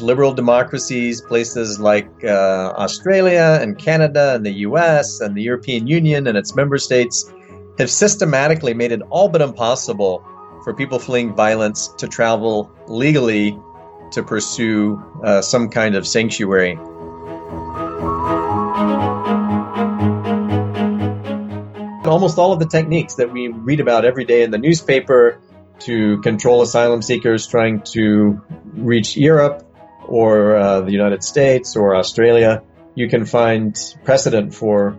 liberal democracies, places like uh, Australia and Canada and the US and the European Union and its member states, have systematically made it all but impossible for people fleeing violence to travel legally to pursue uh, some kind of sanctuary. Almost all of the techniques that we read about every day in the newspaper to control asylum seekers trying to reach Europe or uh, the United States or Australia, you can find precedent for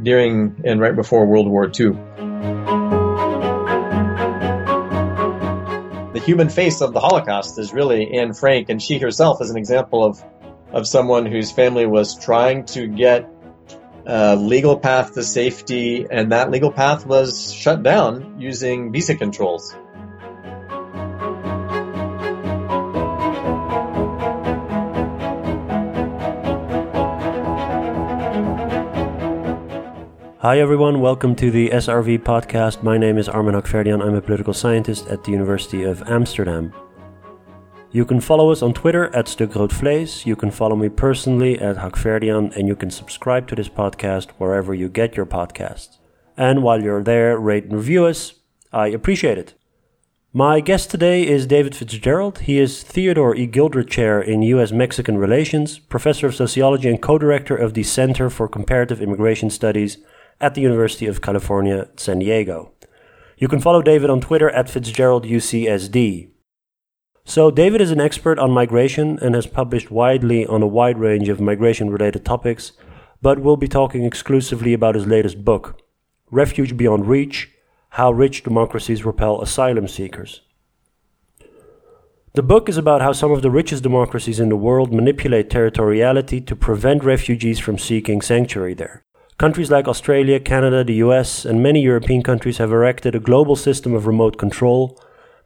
during and right before World War II. The human face of the Holocaust is really Anne Frank, and she herself is an example of, of someone whose family was trying to get a legal path to safety, and that legal path was shut down using visa controls. Hi everyone, welcome to the SRV podcast. My name is Armin Hakhverdian. I'm a political scientist at the University of Amsterdam. You can follow us on Twitter at StukRoodVlees. You can follow me personally at Hakhverdian, and you can subscribe to this podcast wherever you get your podcasts. And while you're there, rate and review us. I appreciate it. My guest today is David Fitzgerald. He is Theodore E. Gildred Chair in U.S. Mexican Relations, Professor of Sociology, and co director of the Center for Comparative Immigration Studies at the University of California, San Diego. You can follow David on Twitter at FitzgeraldUCSD. So, David is an expert on migration and has published widely on a wide range of migration related topics, but we'll be talking exclusively about his latest book, Refuge Beyond Reach How Rich Democracies Repel Asylum Seekers. The book is about how some of the richest democracies in the world manipulate territoriality to prevent refugees from seeking sanctuary there. Countries like Australia, Canada, the US, and many European countries have erected a global system of remote control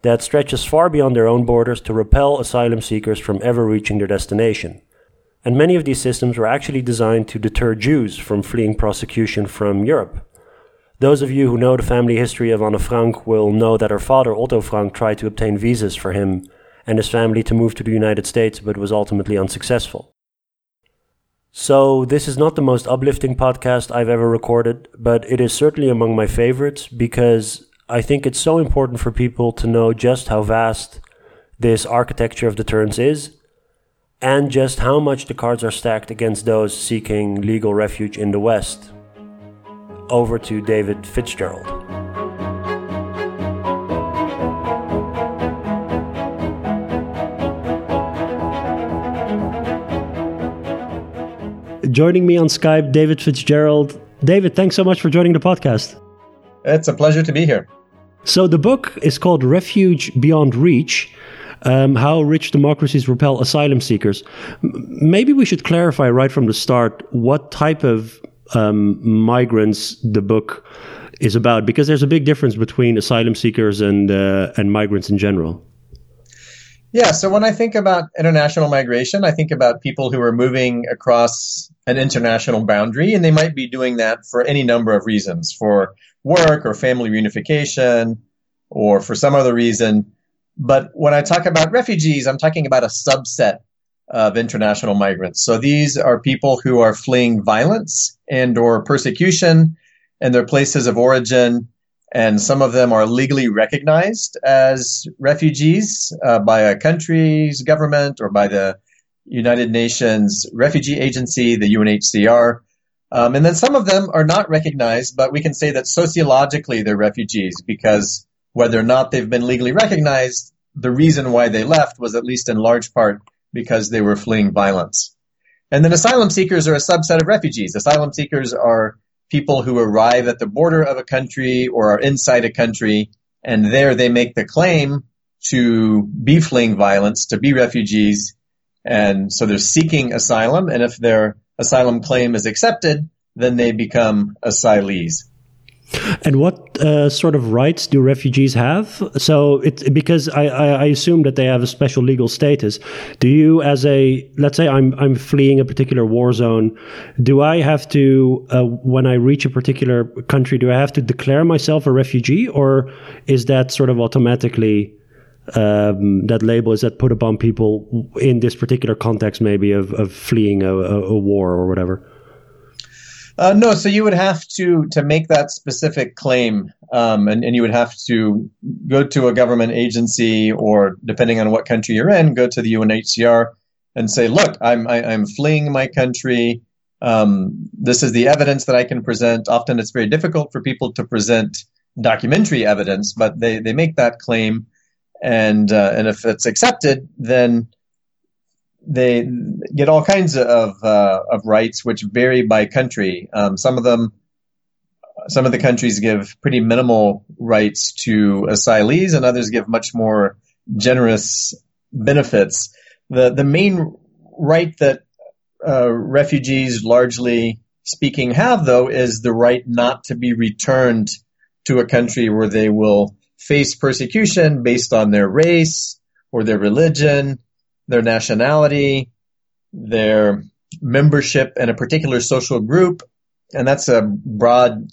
that stretches far beyond their own borders to repel asylum seekers from ever reaching their destination. And many of these systems were actually designed to deter Jews from fleeing prosecution from Europe. Those of you who know the family history of Anne Frank will know that her father, Otto Frank, tried to obtain visas for him and his family to move to the United States but was ultimately unsuccessful. So, this is not the most uplifting podcast I've ever recorded, but it is certainly among my favorites because I think it's so important for people to know just how vast this architecture of deterrence is and just how much the cards are stacked against those seeking legal refuge in the West. Over to David Fitzgerald. Joining me on Skype, David Fitzgerald. David, thanks so much for joining the podcast. It's a pleasure to be here. So, the book is called Refuge Beyond Reach um, How Rich Democracies Repel Asylum Seekers. maybe we should clarify right from the start what type of um, migrants the book is about, because there's a big difference between asylum seekers and, uh, and migrants in general. Yeah, so when I think about international migration, I think about people who are moving across an international boundary, and they might be doing that for any number of reasons for work or family reunification or for some other reason. But when I talk about refugees, I'm talking about a subset of international migrants. So these are people who are fleeing violence and or persecution in their places of origin and some of them are legally recognized as refugees uh, by a country's government or by the United Nations Refugee Agency, the UNHCR. Um, and then some of them are not recognized, but we can say that sociologically they're refugees because whether or not they've been legally recognized, the reason why they left was at least in large part because they were fleeing violence. And then asylum seekers are a subset of refugees. Asylum seekers are people who arrive at the border of a country or are inside a country, and there they make the claim to be fleeing violence, to be refugees, and so they're seeking asylum, and if their asylum claim is accepted, then they become asylees. And what uh, sort of rights do refugees have? So, it, because I, I, assume that they have a special legal status. Do you, as a let's say, I'm I'm fleeing a particular war zone, do I have to, uh, when I reach a particular country, do I have to declare myself a refugee, or is that sort of automatically um, that label is that put upon people in this particular context, maybe of, of fleeing a, a, war or whatever? Uh, no, so you would have to to make that specific claim, um, and, and you would have to go to a government agency, or depending on what country you're in, go to the UNHCR and say, "Look, I'm I, am i am fleeing my country. Um, this is the evidence that I can present." Often, it's very difficult for people to present documentary evidence, but they they make that claim, and uh, and if it's accepted, then they get all kinds of uh, of rights which vary by country. Um, some of them, some of the countries give pretty minimal rights to asylees, and others give much more generous benefits. The the main right that uh, refugees, largely speaking, have though is the right not to be returned to a country where they will face persecution based on their race or their religion their nationality, their membership in a particular social group, and that's a broad,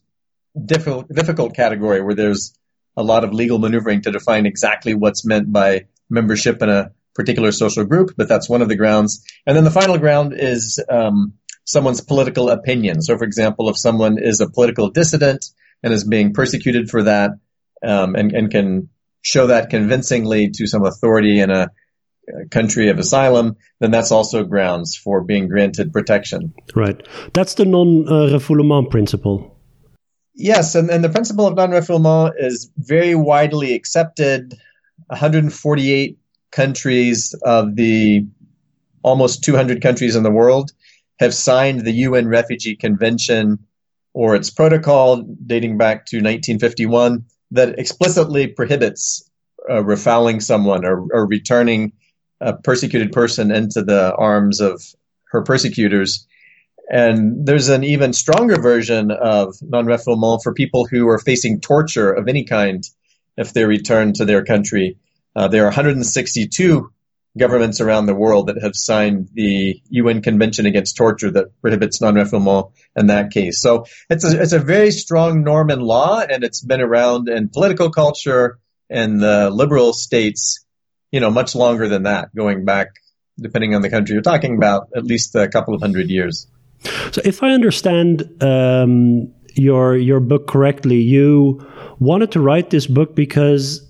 difficult, difficult category where there's a lot of legal maneuvering to define exactly what's meant by membership in a particular social group, but that's one of the grounds. And then the final ground is um, someone's political opinion. So, for example, if someone is a political dissident and is being persecuted for that, um, and, and can show that convincingly to some authority in a country of asylum, then that's also grounds for being granted protection. Right. That's the non-refoulement principle. Yes, and, and the principle of non-refoulement is very widely accepted. 148 countries of the almost 200 countries in the world have signed the UN Refugee Convention or its protocol dating back to 1951 that explicitly prohibits uh, refouling someone or, or returning a persecuted person into the arms of her persecutors. And there's an even stronger version of non-refoulement for people who are facing torture of any kind if they return to their country. Uh, there are 162 governments around the world that have signed the UN Convention Against Torture that prohibits non-refoulement in that case. So it's a, it's a very strong norm in law, and it's been around in political culture and the liberal states you know, much longer than that, going back, depending on the country you're talking about, at least a couple of hundred years. So, if I understand um, your your book correctly, you wanted to write this book because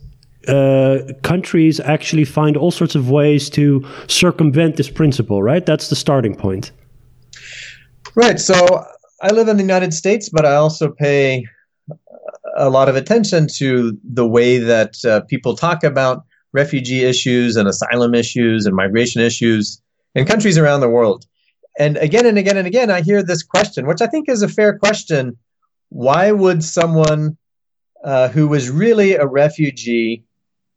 uh, countries actually find all sorts of ways to circumvent this principle, right? That's the starting point. Right. So I live in the United States, but I also pay a lot of attention to the way that uh, people talk about refugee issues and asylum issues and migration issues in countries around the world. And again and again and again, I hear this question, which I think is a fair question. Why would someone uh, who was really a refugee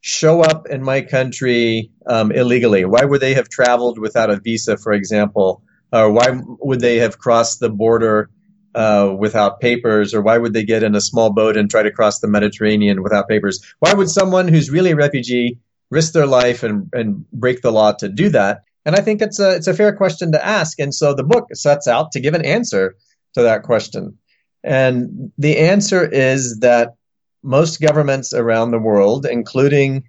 show up in my country um, illegally? Why would they have traveled without a visa, for example? Or why would they have crossed the border uh, without papers? Or why would they get in a small boat and try to cross the Mediterranean without papers? Why would someone who's really a refugee risk their life and, and break the law to do that? And I think it's a it's a fair question to ask. And so the book sets out to give an answer to that question. And the answer is that most governments around the world, including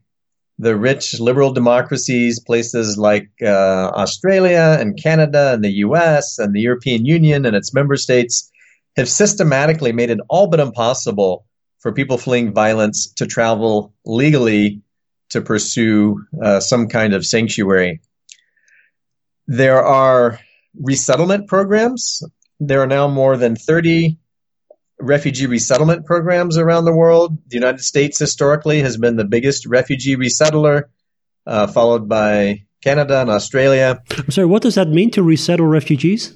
the rich liberal democracies, places like uh, Australia and Canada and the US and the European Union and its member states, have systematically made it all but impossible for people fleeing violence to travel legally to pursue uh, some kind of sanctuary. There are resettlement programs. There are now more than 30 refugee resettlement programs around the world. The United States historically has been the biggest refugee resettler, uh, followed by Canada and Australia. I'm sorry, what does that mean to resettle refugees?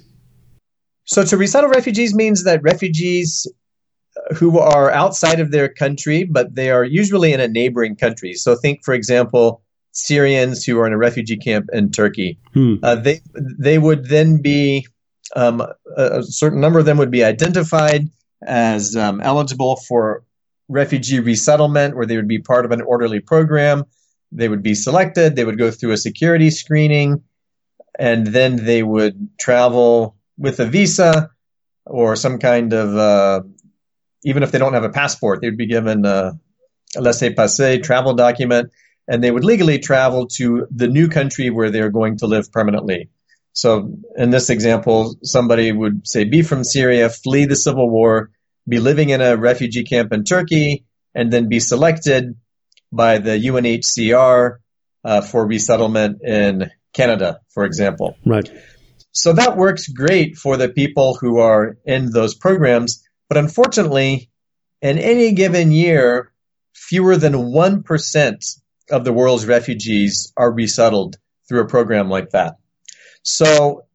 So, to resettle refugees means that refugees who are outside of their country, but they are usually in a neighboring country. So think, for example, Syrians who are in a refugee camp in Turkey. Hmm. Uh, they they would then be um, a, a, certain number of them would be identified as um, eligible for refugee resettlement, where they would be part of an orderly program. They would be selected. They would go through a security screening, and then they would travel with a visa or some kind of uh, even if they don't have a passport, they would be given a, a laissez-passer travel document, and they would legally travel to the new country where they're going to live permanently. So in this example, somebody would say, be from Syria, flee the civil war, be living in a refugee camp in Turkey, and then be selected by the UNHCR uh, for resettlement in Canada, for example. Right. So that works great for the people who are in those programs, but unfortunately, in any given year, fewer than 1% of the world's refugees are resettled through a program like that. So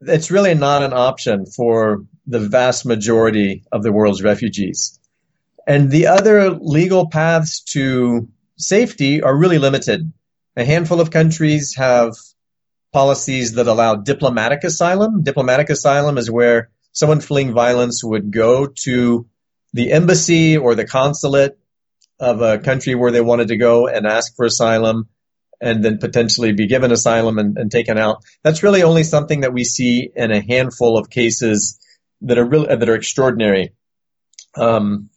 it's really not an option for the vast majority of the world's refugees. And the other legal paths to safety are really limited. A handful of countries have policies that allow diplomatic asylum. Diplomatic asylum is where someone fleeing violence would go to the embassy or the consulate of a country where they wanted to go and ask for asylum and then potentially be given asylum and, and taken out. That's really only something that we see in a handful of cases that are really, that are extraordinary. Um,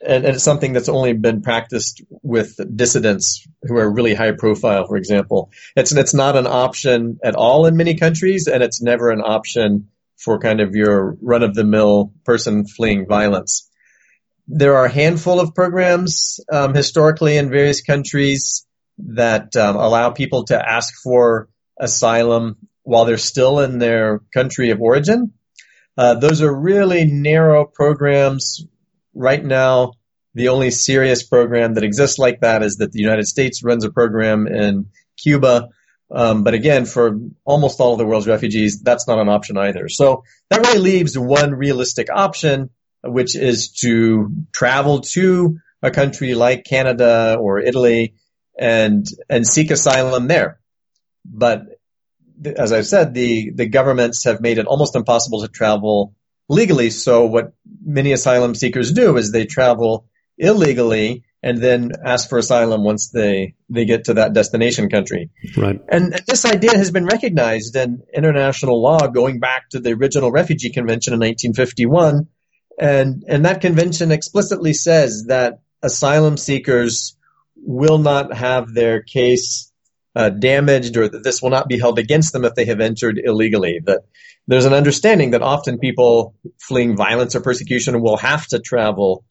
and, and, it's something that's only been practiced with dissidents who are really high profile, for example. It's, it's not an option at all in many countries, and it's never an option for kind of your run of the mill person fleeing violence. There are a handful of programs um, historically in various countries that um, allow people to ask for asylum while they're still in their country of origin. Uh, those are really narrow programs. Right now, the only serious program that exists like that is that the United States runs a program in Cuba. Um, but again, for almost all of the world's refugees, that's not an option either. So that really leaves one realistic option, which is to travel to a country like Canada or Italy and and seek asylum there. But as I've said, the the governments have made it almost impossible to travel legally. So what many asylum seekers do is they travel illegally and then ask for asylum once they they get to that destination country. Right. And this idea has been recognized in international law going back to the original Refugee Convention in 1951. And and that convention explicitly says that asylum seekers will not have their case uh, damaged or that this will not be held against them if they have entered illegally. That there's an understanding that often people fleeing violence or persecution will have to travel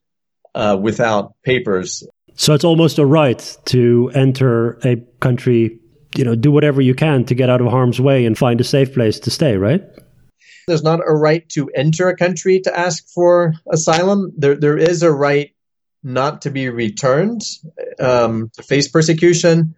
uh, without papers. So it's almost a right to enter a country, you know, do whatever you can to get out of harm's way and find a safe place to stay, right? There's not a right to enter a country to ask for asylum. There, there is a right not to be returned um, to face persecution.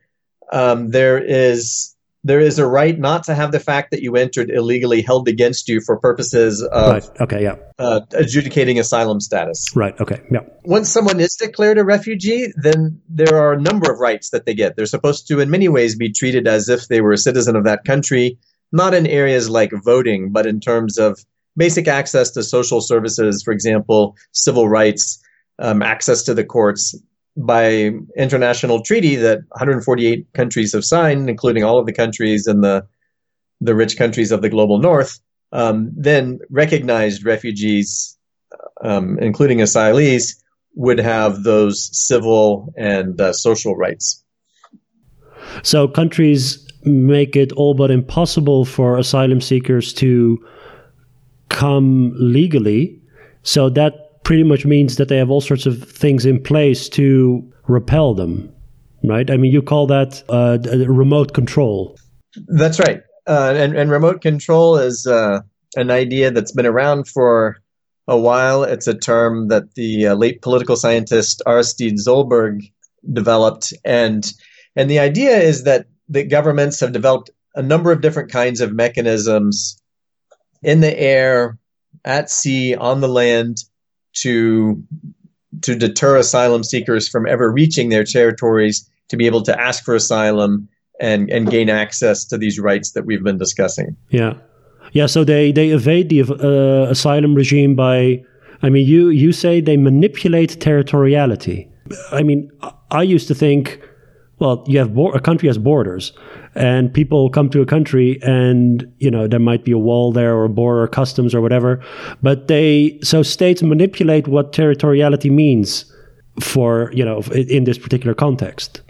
Um, there is there is a right not to have the fact that you entered illegally held against you for purposes of right. okay, yeah, uh, adjudicating asylum status. Right. Okay. Yeah. Once someone is declared a refugee, then there are a number of rights that they get. They're supposed to, in many ways, be treated as if they were a citizen of that country, not in areas like voting, but in terms of basic access to social services, for example, civil rights, um, access to the courts by international treaty that 148 countries have signed, including all of the countries in the the rich countries of the global north, um, then recognized refugees, um, including asylees, would have those civil and uh, social rights. So countries make it all but impossible for asylum seekers to come legally. So that pretty much means that they have all sorts of things in place to repel them, right? I mean, you call that uh, remote control. That's right. Uh, and, and, remote control is uh, an idea that's been around for a while. It's a term that the uh, late political scientist Aristide Zolberg developed, and and the idea is that the governments have developed a number of different kinds of mechanisms in the air, at sea, on the land to to deter asylum seekers from ever reaching their territories to be able to ask for asylum and and gain access to these rights that we've been discussing. Yeah, yeah. So they they evade the uh, asylum regime by. I mean, you you say they manipulate territoriality. I mean, I used to think, well, you have bo- a country has borders, and people come to a country and you know there might be a wall there or a border or customs or whatever but they so states manipulate what territoriality means for you know in this particular context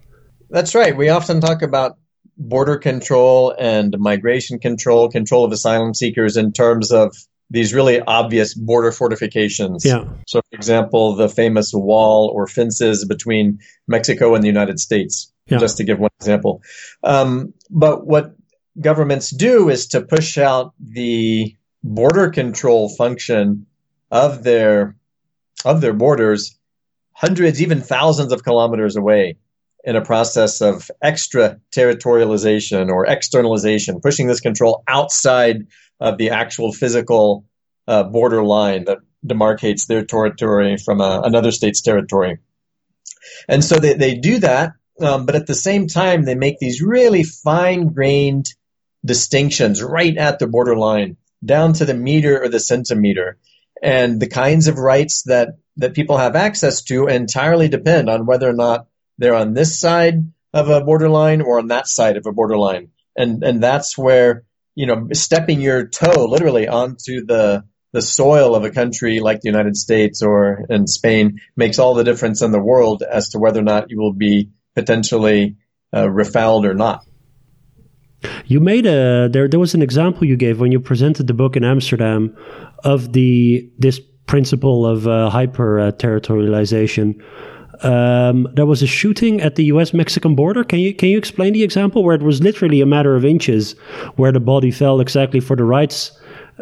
That's right. We often talk about border control and migration control, control of asylum seekers in terms of these really obvious border fortifications. Yeah. So, for example, the famous wall or fences between Mexico and the United States, Yeah. just to give one example. Um, but what governments do is to push out the border control function of their of their borders hundreds, even thousands of kilometers away in a process of extra territorialization or externalization, pushing this control outside of the actual physical uh, border line that demarcates their territory from uh, another state's territory. And so they, they do that, um, but at the same time, they make these really fine grained distinctions right at the borderline, down to the meter or the centimeter. And the kinds of rights that, that people have access to entirely depend on whether or not they're on this side of a borderline or on that side of a borderline. And, and that's where, you know, stepping your toe literally onto the, the soil of a country like the United States or in Spain makes all the difference in the world as to whether or not you will be potentially uh, refouled or not. You made a there. There was an example you gave when you presented the book in Amsterdam of the this principle of uh, hyper uh, territorialization. Um, there was a shooting at the U.S.-Mexican border. Can you can you explain the example where it was literally a matter of inches where the body fell exactly for the rights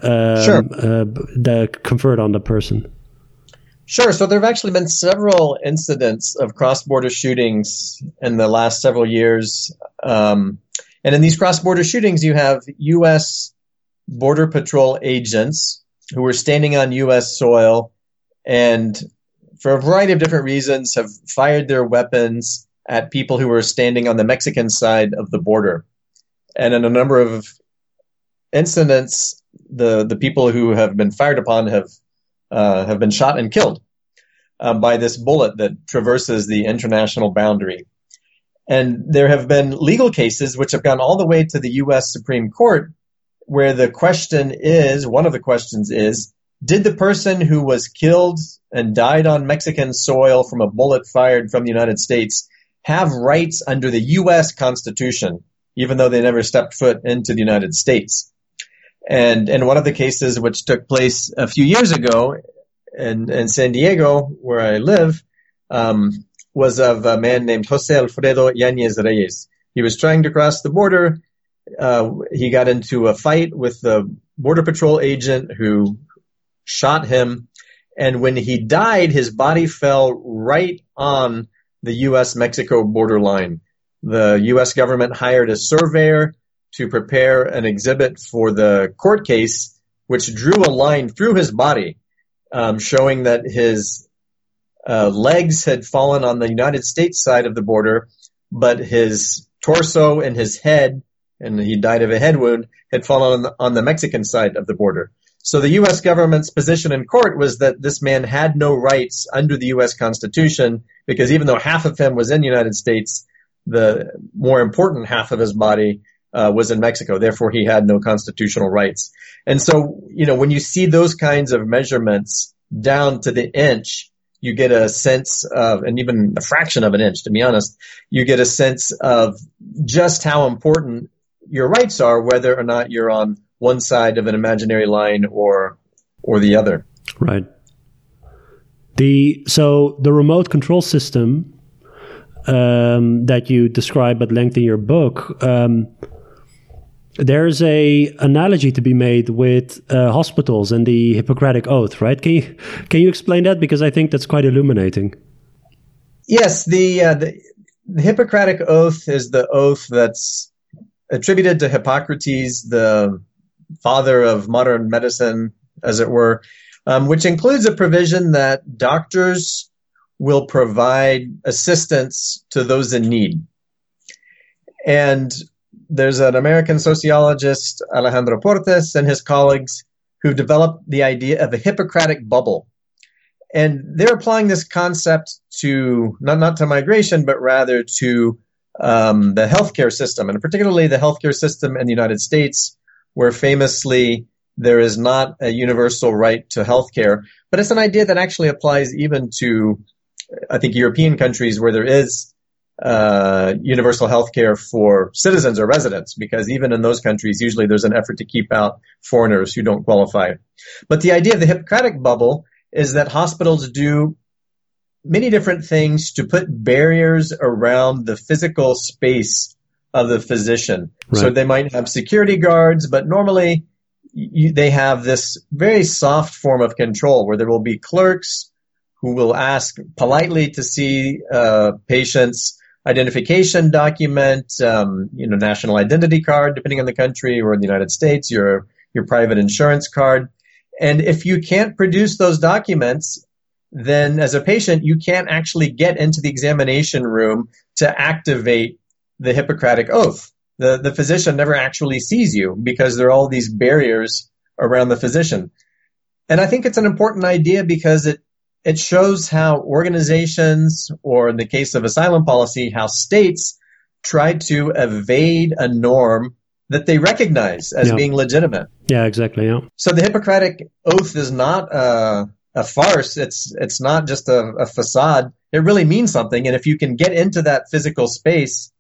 um, Sure. uh, conferred on the person? Sure. So there have actually been several incidents of cross-border shootings in the last several years. Um, and in these cross-border shootings, you have U.S. Border Patrol agents who are standing on U.S. soil and for a variety of different reasons have fired their weapons at people who were standing on the Mexican side of the border. And in a number of incidents, the, the people who have been fired upon have uh, have been shot and killed uh, by this bullet that traverses the international boundary. And there have been legal cases which have gone all the way to the U.S. Supreme Court, where the question is one of the questions is did the person who was killed and died on Mexican soil from a bullet fired from the United States have rights under the U.S. Constitution, even though they never stepped foot into the United States? And in one of the cases which took place a few years ago in, in San Diego, where I live, um, was of a man named Jose Alfredo Yanez Reyes. He was trying to cross the border. Uh, he got into a fight with the border patrol agent who shot him. And when he died, his body fell right on the U.S. Mexico borderline. The U.S. government hired a surveyor to prepare an exhibit for the court case, which drew a line through his body, um, showing that his uh, legs had fallen on the United States side of the border, but his torso and his head, and he died of a head wound, had fallen on the, on the Mexican side of the border. So the U.S. government's position in court was that this man had no rights under the U.S. Constitution because even though half of him was in the United States, the more important half of his body uh, was in Mexico. Therefore, he had no constitutional rights. And so, you know, when you see those kinds of measurements down to the inch, you get a sense of, and even a fraction of an inch, to be honest, you get a sense of just how important your rights are, whether or not you're on one side of an imaginary line or or the other. Right. The so the remote control system um, that you describe at length in your book. Um, there's a analogy to be made with uh, hospitals and the Hippocratic Oath, right? Can you can you explain that because I think that's quite illuminating. Yes, the, uh, the the Hippocratic Oath is the oath that's attributed to Hippocrates, the father of modern medicine, as it were, um, which includes a provision that doctors will provide assistance to those in need. And there's an American sociologist, Alejandro Portes, and his colleagues who developed the idea of a Hippocratic bubble. And they're applying this concept to not, not to migration, but rather to um, the healthcare system, and particularly the healthcare system in the United States, where famously there is not a universal right to healthcare. But it's an idea that actually applies even to, I think, European countries where there is uh, universal health care for citizens or residents, because even in those countries, usually there's an effort to keep out foreigners who don't qualify. But the idea of the Hippocratic bubble is that hospitals do many different things to put barriers around the physical space of the physician. Right. So they might have security guards, but normally you, they have this very soft form of control where there will be clerks who will ask politely to see uh, patients identification document, um, you know, national identity card, depending on the country or in the United States, your your private insurance card. And if you can't produce those documents, then as a patient, you can't actually get into the examination room to activate the Hippocratic oath. The, the physician never actually sees you because there are all these barriers around the physician. And I think it's an important idea because it, it shows how organizations, or in the case of asylum policy, how states try to evade a norm that they recognize as yeah. being legitimate. Yeah, exactly. Yeah. So the Hippocratic Oath is not a, a farce. It's it's not just a, a facade. It really means something. And if you can get into that physical space,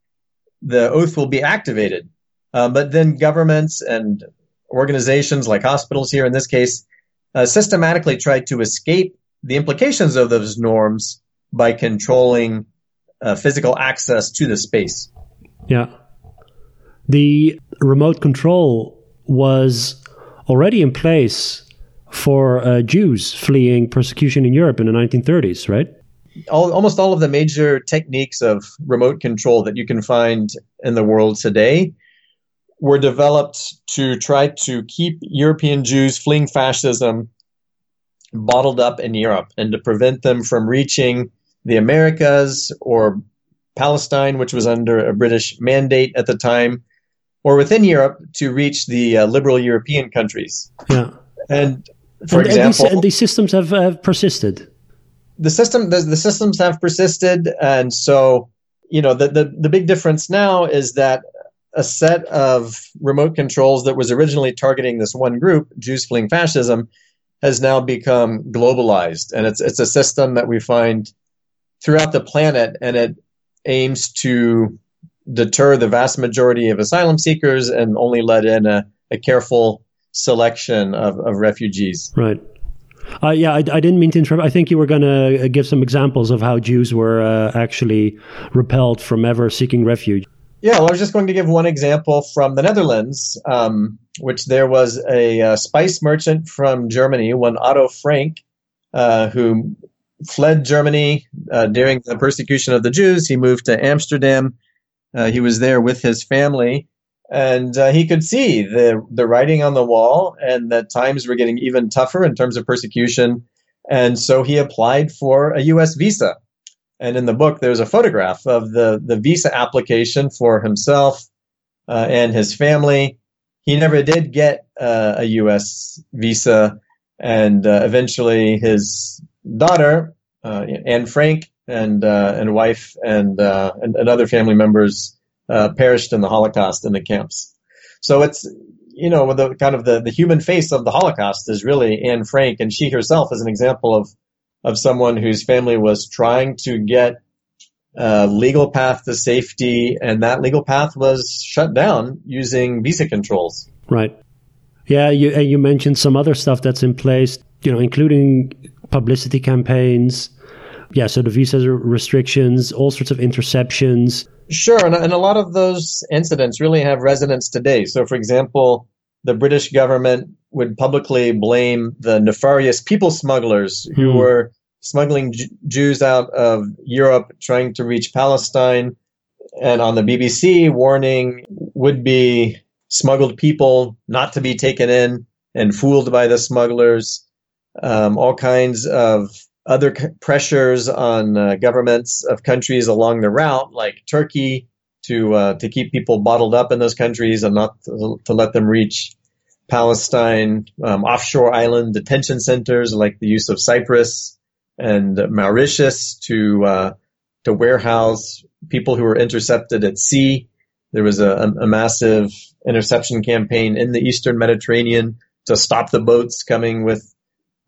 the oath will be activated. Uh, but then governments and organizations like hospitals here in this case uh, systematically try to escape the implications of those norms by controlling uh, physical access to the space. Yeah. The remote control was already in place for uh, Jews fleeing persecution in Europe in the 1930s, right? All, almost all of the major techniques of remote control that you can find in the world today were developed to try to keep European Jews fleeing fascism bottled up in Europe and to prevent them from reaching the Americas or Palestine, which was under a British mandate at the time, or within Europe to reach the uh, liberal European countries. Yeah. And for and, example, and these, and these, systems have, have persisted. The system, the, the, systems have persisted, and so you know the, the the big difference now is that a set of remote controls that was originally targeting this one group, Jews fleeing fascism, has now become globalized, and it's it's a system that we find throughout the planet, and it aims to deter the vast majority of asylum seekers and only let in a, a careful selection of, of refugees. Right. Uh, yeah, I, I, didn't mean to interrupt. I think you were going to give some examples of how Jews were uh, actually repelled from ever seeking refuge. Yeah, well, I was just going to give one example from the Netherlands, um, which there was a, a, uh, spice merchant from Germany, one Otto Frank, uh, who fled Germany uh, during the persecution of the Jews. He moved to Amsterdam. he was there with his family and uh, he could see the the writing on the wall, and that times were getting even tougher in terms of persecution. And so he applied for a U.S. visa. And in the book, there's a photograph of the the visa application for himself uh, and his family. He never did get uh, a U.S. visa, and uh, eventually his daughter uh, Anne Frank and uh, and wife and, and and other family members uh, perished in the Holocaust in the camps. So it's, you know, the kind of the, the human face of the Holocaust is really Anne Frank, and she herself is an example of of someone whose family was trying to get a legal path to safety, and that legal path was shut down using visa controls. Right. Yeah, you you mentioned some other stuff that's in place, you know, including publicity campaigns. Yeah, so the visa restrictions, all sorts of interceptions Sure, and, and a lot of those incidents really have resonance today. So, for example, the British government would publicly blame the nefarious people smugglers who hmm. were smuggling J- Jews out of Europe trying to reach Palestine, and on the BBC warning would be smuggled people not to be taken in and fooled by the smugglers. Um, all kinds of other c- pressures on uh, governments of countries along the route, like Turkey, to uh, to keep people bottled up in those countries and not to, to let them reach Palestine. Um, offshore island detention centers, like the use of Cyprus and Mauritius, to uh, to warehouse people who were intercepted at sea. There was a, a massive interception campaign in the Eastern Mediterranean to stop the boats coming with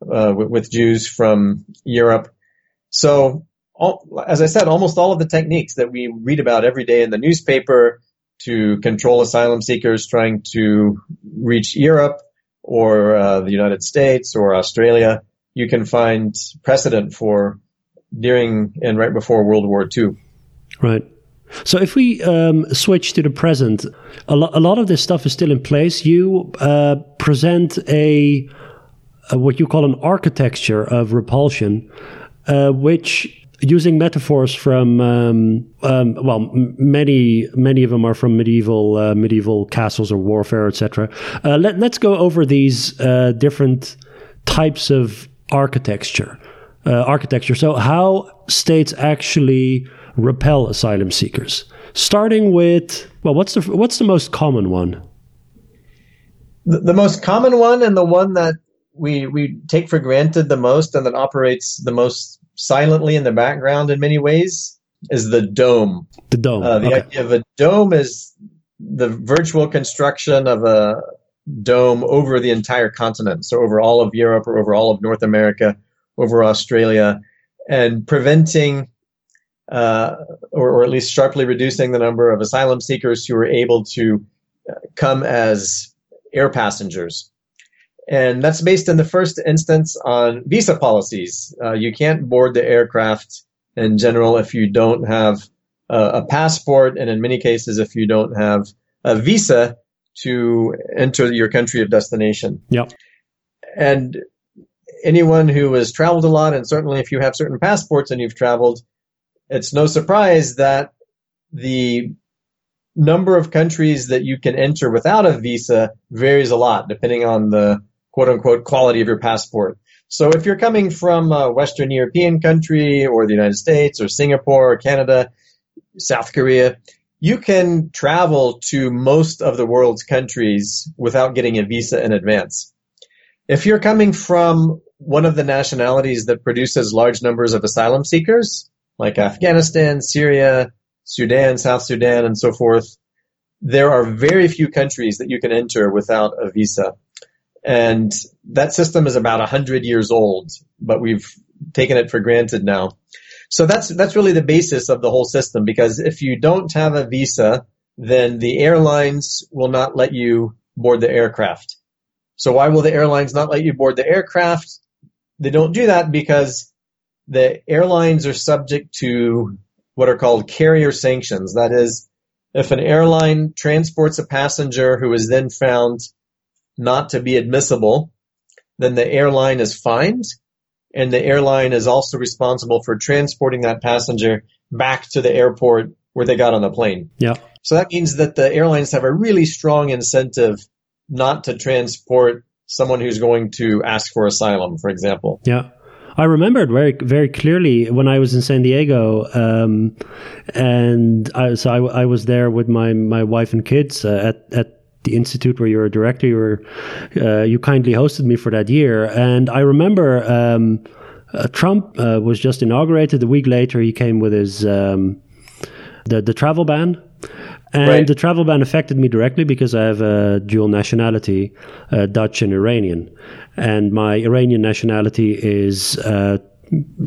uh, with, with, Jews from Europe. So all, as I said, almost all of the techniques that we read about every day in the newspaper to control asylum seekers trying to reach Europe or uh, the United States or Australia, you can find precedent for during and right before World War II. Right. So if we um, switch to the present, a, lo- a, lot of this stuff is still in place. You uh, present a, a, what you call an architecture of repulsion, uh, which using metaphors from um, um, well, many many of them are from medieval uh, medieval castles or warfare, etc. Uh, let, us go over these uh, different types of architecture. Uh, architecture. So, how states actually repel asylum seekers? Starting with well, what's the what's the most common one? The, the most common one, and the one that we we take for granted the most, and that operates the most silently in the background in many ways is the dome. The dome. Uh, the okay. idea of a dome is the virtual construction of a dome over the entire continent, so over all of Europe or over all of North America, over Australia, and preventing uh, or, or, at least sharply reducing the number of asylum seekers who are able to uh, come as air passengers. And that's based in the first instance on visa policies. Uh, you can't board the aircraft in general if you don't have a passport, and in many cases, if you don't have a visa to enter your country of destination. Yep. And anyone who has traveled a lot, and certainly if you have certain passports and you've traveled, it's no surprise that the number of countries that you can enter without a visa varies a lot depending on the quote unquote quality of your passport. So if you're coming from a Western European country or the United States or Singapore or Canada, South Korea, you can travel to most of the world's countries without getting a visa in advance. If you're coming from one of the nationalities that produces large numbers of asylum seekers, like Afghanistan, Syria, Sudan, South Sudan, and so forth, there are very few countries that you can enter without a visa. And that system is about 100 years old, but we've taken it for granted now. So that's, that's really the basis of the whole system because if you don't have a visa, then the airlines will not let you board the aircraft. So why will the airlines not let you board the aircraft? They don't do that because the airlines are subject to what are called carrier sanctions. That is, if an airline transports a passenger who is then found not to be admissible, then the airline is fined and the airline is also responsible for transporting that passenger back to the airport where they got on the plane. Yeah. So that means that the airlines have a really strong incentive not to transport someone who's going to ask for asylum, for example. Yeah. I remembered very very clearly when I was in San Diego, um, and I, so I, I, was there with my my wife and kids uh, at at the institute where you're a director. You were, uh, you kindly hosted me for that year, and I remember um, uh, Trump uh, was just inaugurated. A week later, he came with his um, the the travel ban. And right. the travel ban affected me directly because I have a dual nationality, uh, Dutch and Iranian, and my Iranian nationality is uh,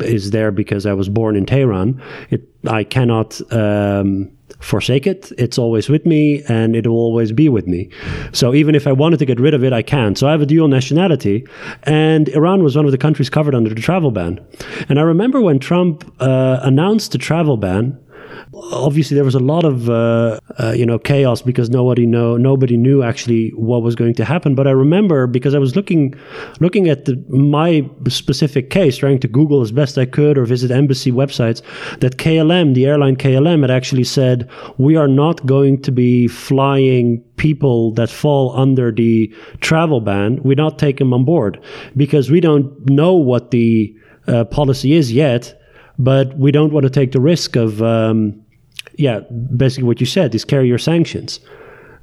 is there because I was born in Tehran. It I cannot um, forsake it. It's always with me and it will always be with me. So even if I wanted to get rid of it, I can't. So I have a dual nationality and Iran was one of the countries covered under the travel ban. And I remember when Trump uh, announced the travel ban, obviously there was a lot of uh, uh, you know chaos because nobody know nobody knew actually what was going to happen. But I remember because I was looking looking at the, my specific case, trying to Google as best I could or visit embassy websites, that KLM, the airline KLM, had actually said we are not going to be flying people that fall under the travel ban. We not take them on board because we don't know what the uh, policy is yet but we don't want to take the risk of um, yeah, basically what you said, these carrier sanctions.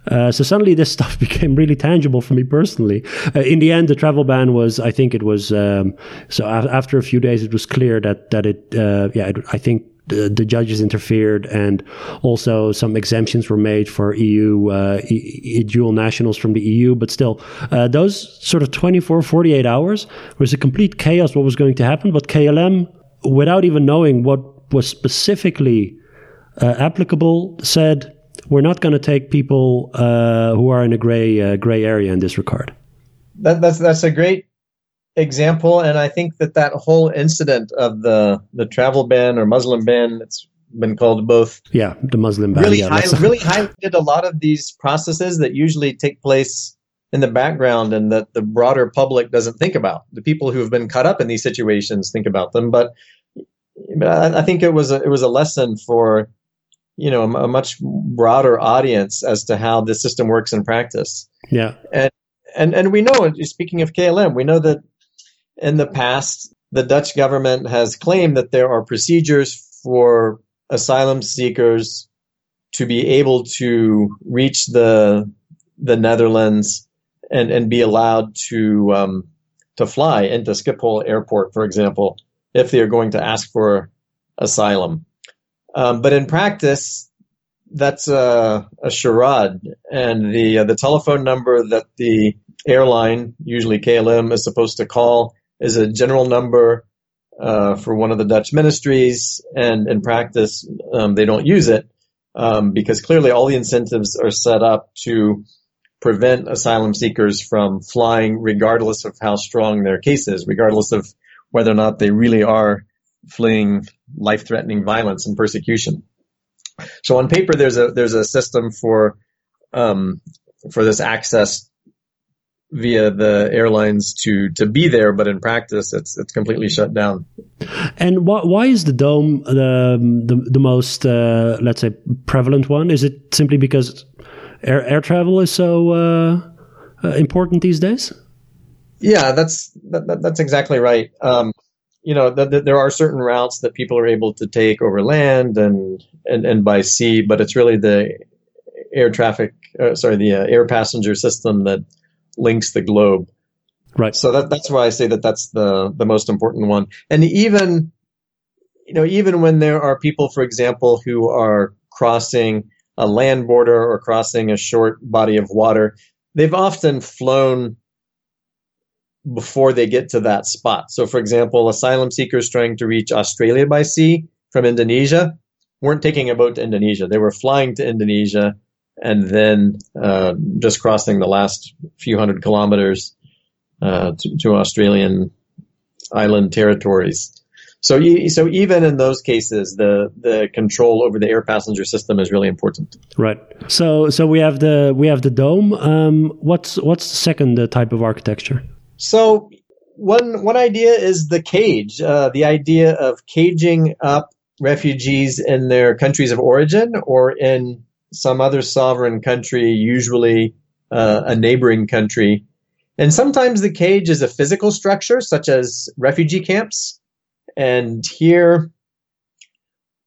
Uh, so suddenly this stuff became really tangible for me personally. Uh, in the end, the travel ban was, I think it was, um, so after a few days, it was clear that, that it, uh, yeah, it, I think the, judges interfered and also some exemptions were made for EU, uh, e- dual nationals from the EU. But still, uh, those sort of 24, 48 hours was a complete chaos what was going to happen. But KLM, without even knowing what was specifically uh, applicable said we're not going to take people uh, who are in a gray uh, gray area in this regard. That, that's that's a great example, and I think that that whole incident of the the travel ban or Muslim ban, it's been called both. Yeah, the Muslim ban. Really, yeah, high, really highlighted a lot of these processes that usually take place in the background and that the broader public doesn't think about. The people who have been caught up in these situations think about them, but I think it was a, it was a lesson for you know a, a much broader audience as to how the system works in practice. Yeah, and and and we know. Speaking of KLM, we know that in the past the Dutch government has claimed that there are procedures for asylum seekers to be able to reach the the Netherlands and and be allowed to um, to fly into Schiphol Airport, for example, if they are going to ask for asylum. Um, but in practice, that's a, a charade, and the uh, the telephone number that the airline, usually KLM, is supposed to call is a general number uh, for one of the Dutch ministries, and in practice, um, they don't use it um, because clearly all the incentives are set up to prevent asylum seekers from flying, regardless of how strong their case is, regardless of whether or not they really are fleeing life-threatening violence and persecution. So on paper, there's a there's a system for um, for this access via the airlines to to be there, but in practice, it's it's completely shut down. And why, why is the dome the the, the most uh, let's say prevalent one? Is it simply because air air travel is so uh, uh, important these days? Yeah, that's that, that's exactly right. Um, you know, the, there are certain routes that people are able to take over land and and, and by sea, but it's really the air traffic, uh, sorry, the uh, air passenger system that links the globe. Right. So that that's why I say that that's the the most important one. And even you know, even when there are people, for example, who are crossing a land border or crossing a short body of water, they've often flown before they get to that spot. So, for example, asylum seekers trying to reach Australia by sea from Indonesia weren't taking a boat to Indonesia. They were flying to Indonesia and then uh, just crossing the last few hundred kilometers uh, to, to, Australian island territories. So, so even in those cases, the the control over the air passenger system is really important. Right. So, so we have the we have the dome. Um, what's what's the second type of architecture? So one one idea is the cage, uh, the idea of caging up refugees in their countries of origin or in some other sovereign country, usually uh, a neighboring country. And sometimes the cage is a physical structure, such as refugee camps. And here,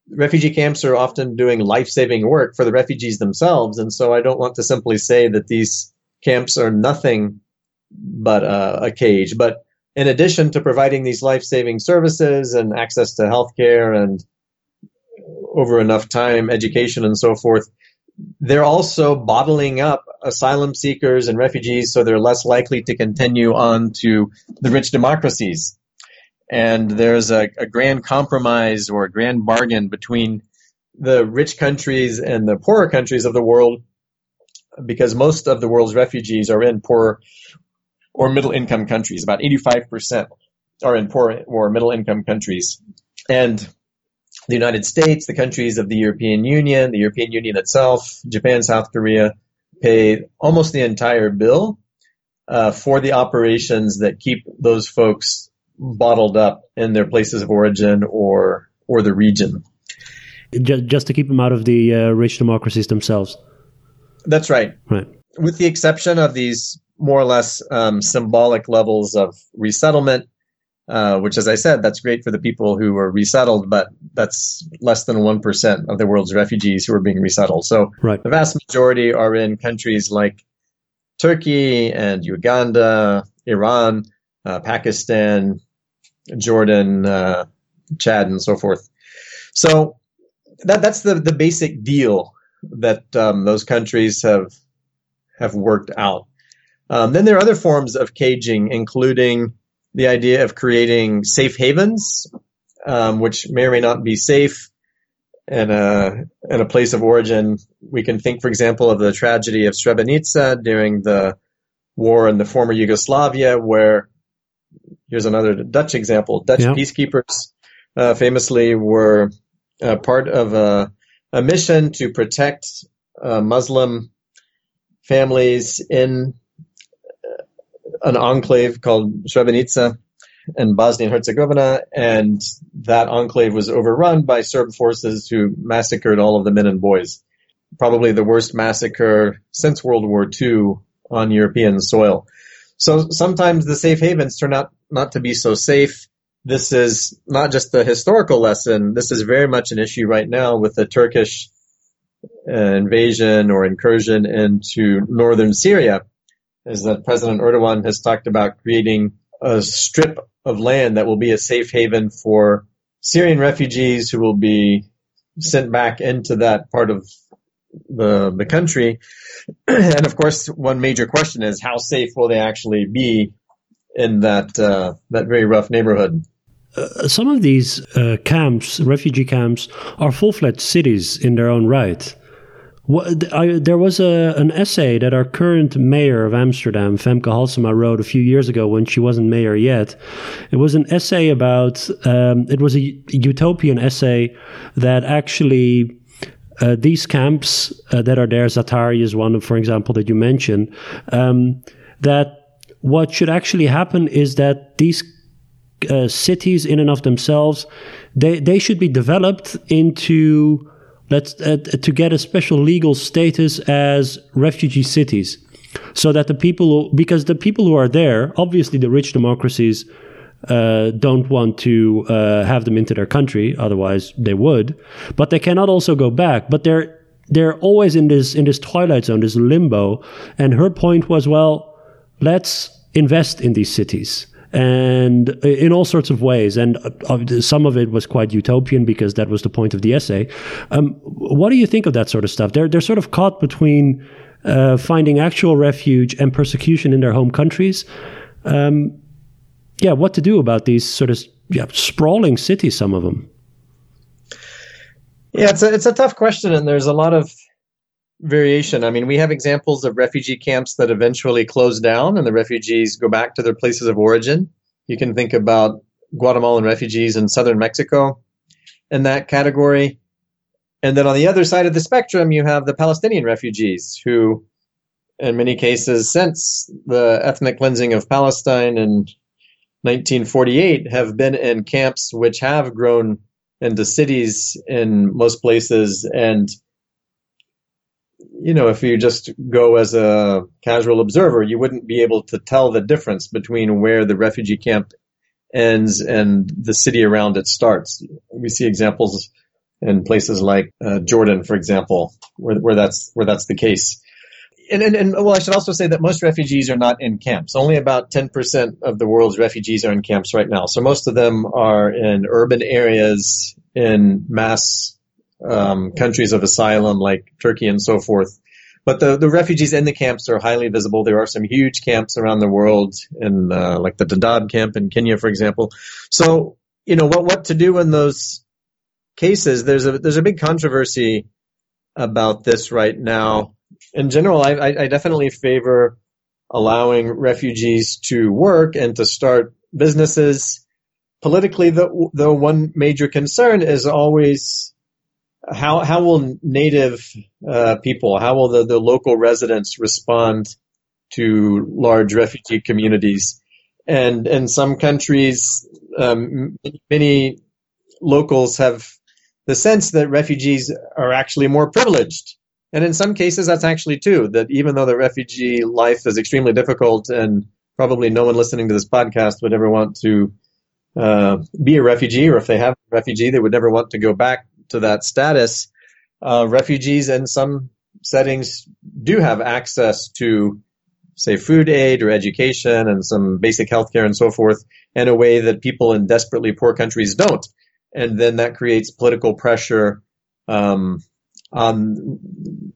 refugee camps are often doing life saving work for the refugees themselves. And so I don't want to simply say that these camps are nothing but uh, a cage. But in addition to providing these life-saving services and access to healthcare and over enough time, education and so forth, they're also bottling up asylum seekers and refugees so they're less likely to continue on to the rich democracies. And there's a, a grand compromise or a grand bargain between the rich countries and the poorer countries of the world because most of the world's refugees are in poor or middle income countries. About 85% are in poor or middle income countries. And the United States, the countries of the European Union, the European Union itself, Japan, South Korea, pay almost the entire bill uh, for the operations that keep those folks bottled up in their places of origin or or the region. Just, just to keep them out of the uh, rich democracies themselves. That's right. Right. With the exception of these more or less um, symbolic levels of resettlement, uh, which, as I said, that's great for the people who were resettled, but that's less than 1% of the world's refugees who are being resettled. So right. the vast majority are in countries like Turkey and Uganda, Iran, uh, Pakistan, Jordan, uh, Chad, and so forth. So that, that's the, the basic deal that um, those countries have have worked out. Um, then there are other forms of caging, including the idea of creating safe havens um, which may or may not be safe in a in a place of origin. We can think, for example, of the tragedy of Srebrenica during the war in the former Yugoslavia, where here's another Dutch example: Dutch peacekeepers uh, famously were uh, part of a, a, mission to protect uh, Muslim families in uh, an enclave called Srebrenica in Bosnia and Herzegovina, and that enclave was overrun by Serb forces who massacred all of the men and boys. Probably the worst massacre since World War II on European soil. So sometimes the safe havens turn out not to be so safe. This is not just the historical lesson. This is very much an issue right now with the Turkish uh, invasion or incursion into northern Syria. Is that President Erdogan has talked about creating a strip of land that will be a safe haven for Syrian refugees who will be sent back into that part of the the country. and of course, one major question is how safe will they actually be in that uh, that very rough neighborhood? Uh, some of these uh, camps, refugee camps, are full-fledged cities in their own right. What, I, there was a, an essay that our current mayor of Amsterdam, Femke Halsema, wrote a few years ago when she wasn't mayor yet. It was an essay about, um, it was a utopian essay that actually uh, these camps uh, that are there, Zaatari is one, for example, that you mentioned, um, that what should actually happen is that these uh, cities in and of themselves, they, they should be developed into let's uh, to get a special legal status as refugee cities so that the people because the people who are there obviously the rich democracies uh, don't want to uh, have them into their country otherwise they would but they cannot also go back. But they're they're always in this in this twilight zone this limbo and her point was well let's invest in these cities and in all sorts of ways. And uh, some of it was quite utopian because that was the point of the essay. Um, what do you think of that sort of stuff? They're they're sort of caught between uh, finding actual refuge and persecution in their home countries. Um, yeah, what to do about these sort of yeah, sprawling cities? Some of them. Yeah, it's a it's a tough question, and there's a lot of variation. I mean, we have examples of refugee camps that eventually close down and the refugees go back to their places of origin. You can think about Guatemalan refugees in southern Mexico in that category. And then on the other side of the spectrum, you have the Palestinian refugees who, in many cases, since the ethnic cleansing of Palestine in 1948, have been in camps which have grown into cities in most places and you know, if you just go as a casual observer, you wouldn't be able to tell the difference between where the refugee camp ends and the city around it starts. We see examples in places like uh, Jordan, for example, where, where that's where that's the case. And, and, and, well, I should also say that most refugees are not in camps. Only about 10% of the world's refugees are in camps right now. So most of them are in urban areas in mass um, countries of asylum like Turkey and so forth. But the, the refugees in the camps are highly visible. There are some huge camps around the world, in uh, like the Dadaab camp in Kenya, for example. So, you know, what what to do in those cases? There's a there's a big controversy about this right now. In general, I, I, definitely favor allowing refugees to work and to start businesses. Politically, though, one major concern is always how how will native uh, people, how will the, the local residents respond to large refugee communities? And in some countries, um, many locals have the sense that refugees are actually more privileged. And in some cases, that's actually true, that even though the refugee life is extremely difficult and probably no one listening to this podcast would ever want to uh, be a refugee, or if they have a refugee, they would never want to go back to that status, uh, refugees in some settings do have access to, say, food aid or education and some basic health care and so forth in a way that people in desperately poor countries don't. And then that creates political pressure um, on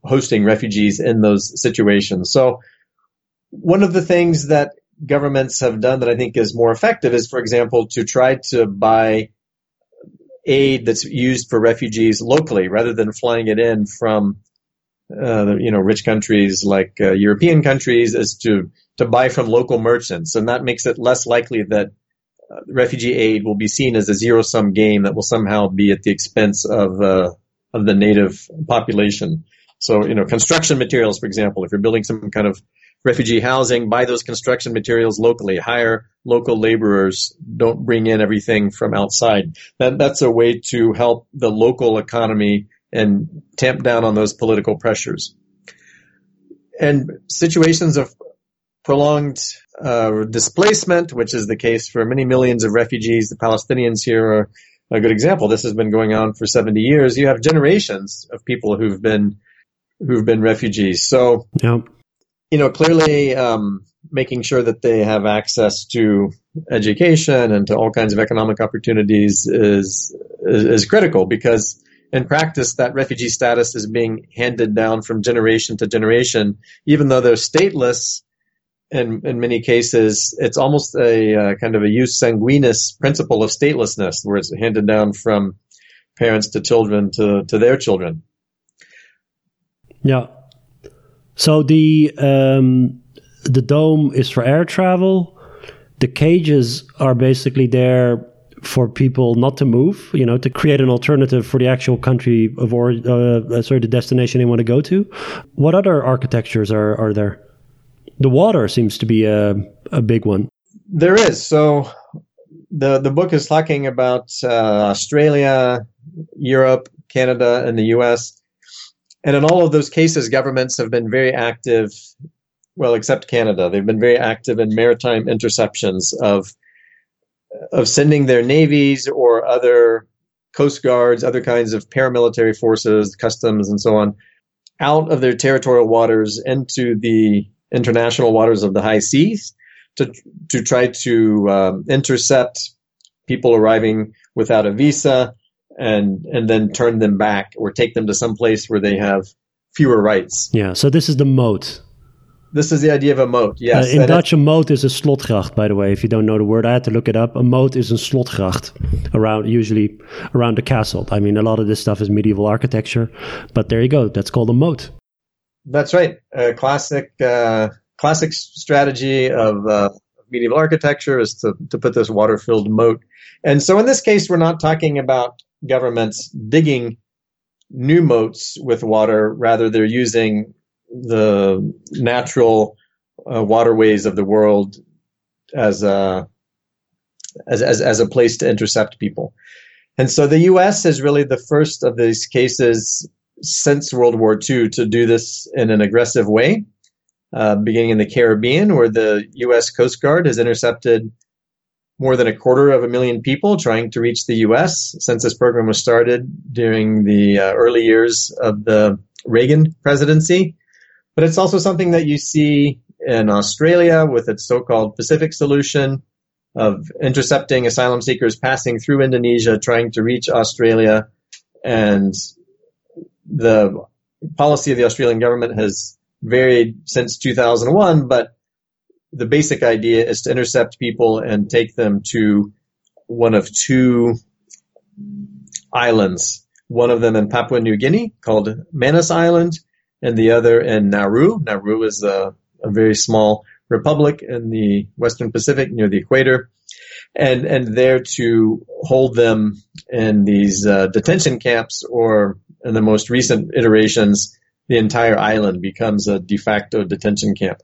hosting refugees in those situations. So one of the things that governments have done that I think is more effective is, for example, to try to buy aid that's used for refugees locally rather than flying it in from uh, you know rich countries like uh, European countries is to to buy from local merchants, and that makes it less likely that uh, refugee aid will be seen as a zero sum game that will somehow be at the expense of uh, of the native population. So you know construction materials, for example, if you're building some kind of refugee housing, buy those construction materials locally, hire local laborers, don't bring in everything from outside. That, that's a way to help the local economy and tamp down on those political pressures. And situations of prolonged uh, displacement, which is the case for many millions of refugees, the Palestinians here are a good example. This has been going on for 70 years. You have generations of people who've been who've been refugees. So, yep you know, clearly um, making sure that they have access to education and to all kinds of economic opportunities is, is, is critical because in practice that refugee status is being handed down from generation to generation, even though they're stateless. In, in many cases, it's almost a uh, kind of a jus sanguinis principle of statelessness, where it's handed down from parents to children to, to their children. Yeah, so the um, the dome is for air travel. The cages are basically there for people not to move, you know, to create an alternative for the actual country of or uh, uh, sorry, the destination they want to go to. What other architectures are are there? The water seems to be a a big one. There is. So the the book is talking about uh, Australia, Europe, Canada, and the U.S. And in all of those cases, governments have been very active, well, except Canada. They've been very active in maritime interceptions of, of sending their navies or other coast guards, other kinds of paramilitary forces, customs, and so on, out of their territorial waters into the international waters of the high seas to, to try to um, intercept people arriving without a visa and and then turn them back or take them to some place where they have fewer rights. Yeah, so this is the moat. This is the idea of a moat. Yes. Uh, in Dutch, a moat is a slotgracht. By the way, if you don't know the word, I had to look it up. A moat is a slotgracht around, usually around the castle. I mean, a lot of this stuff is medieval architecture, but there you go. That's called a moat. That's right. A classic, uh, classic strategy of uh, medieval architecture is to to put this water-filled moat. And so, in this case, we're not talking about governments digging new moats with water. Rather, they're using the natural uh, waterways of the world as a as, as as a place to intercept people. And so the U.S. is really the first of these cases since World War II to do this in an aggressive way. Uh, beginning in the Caribbean, where the U.S. Coast Guard has intercepted more than a quarter of a million people trying to reach the U.S. since this program was started during the uh, early years of the Reagan presidency. But it's also something that you see in Australia with its so-called Pacific solution of intercepting asylum seekers passing through Indonesia, trying to reach Australia. And the policy of the Australian government has varied since 2001, but the basic idea is to intercept people and take them to one of two islands. One of them in Papua New Guinea called Manus Island, and the other in Nauru. Nauru is a, a very small republic in the Western Pacific near the equator. And, and there to hold them in these uh, detention camps or in the most recent iterations, the entire island becomes a de facto detention camp.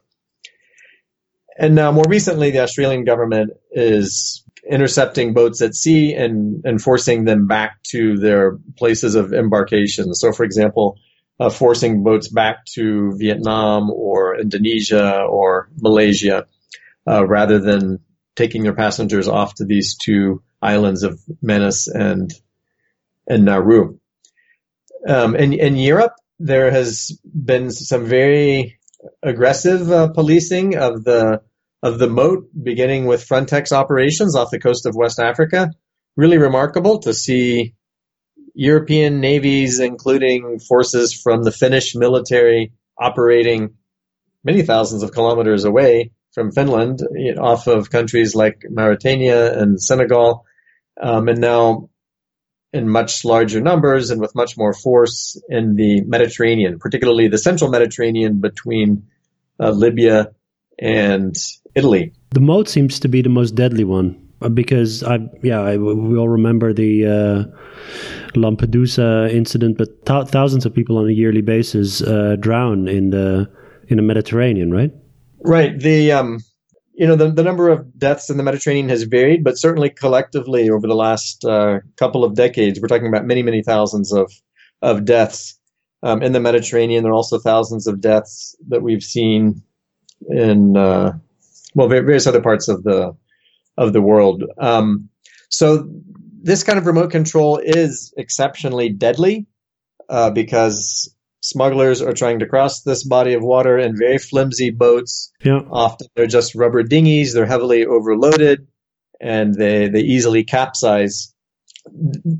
And now, more recently, the Australian government is intercepting boats at sea and, and forcing them back to their places of embarkation. So, for example, uh, forcing boats back to Vietnam or Indonesia or Malaysia, uh, rather than taking their passengers off to these two islands of Manus and and Nauru. Um, in, in Europe, there has been some very aggressive uh, policing of the of the moat, beginning with Frontex operations off the coast of West Africa. Really remarkable to see European navies, including forces from the Finnish military, operating many thousands of kilometers away from Finland, off of countries like Mauritania and Senegal, um, and now in much larger numbers and with much more force in the Mediterranean, particularly the central Mediterranean between uh, Libya and Italy. The moat seems to be the most deadly one uh, because I yeah I, we all remember the uh, Lampedusa incident, but th- thousands of people on a yearly basis uh, drown in the in the Mediterranean, right? Right. The um, you know the the number of deaths in the Mediterranean has varied, but certainly collectively over the last uh, couple of decades, we're talking about many many thousands of of deaths um, in the Mediterranean. There are also thousands of deaths that we've seen in uh, well various other parts of the of the world. Um, so this kind of remote control is exceptionally deadly uh, because smugglers are trying to cross this body of water in very flimsy boats. Yeah. Often they're just rubber dinghies. They're heavily overloaded, and they they easily capsize.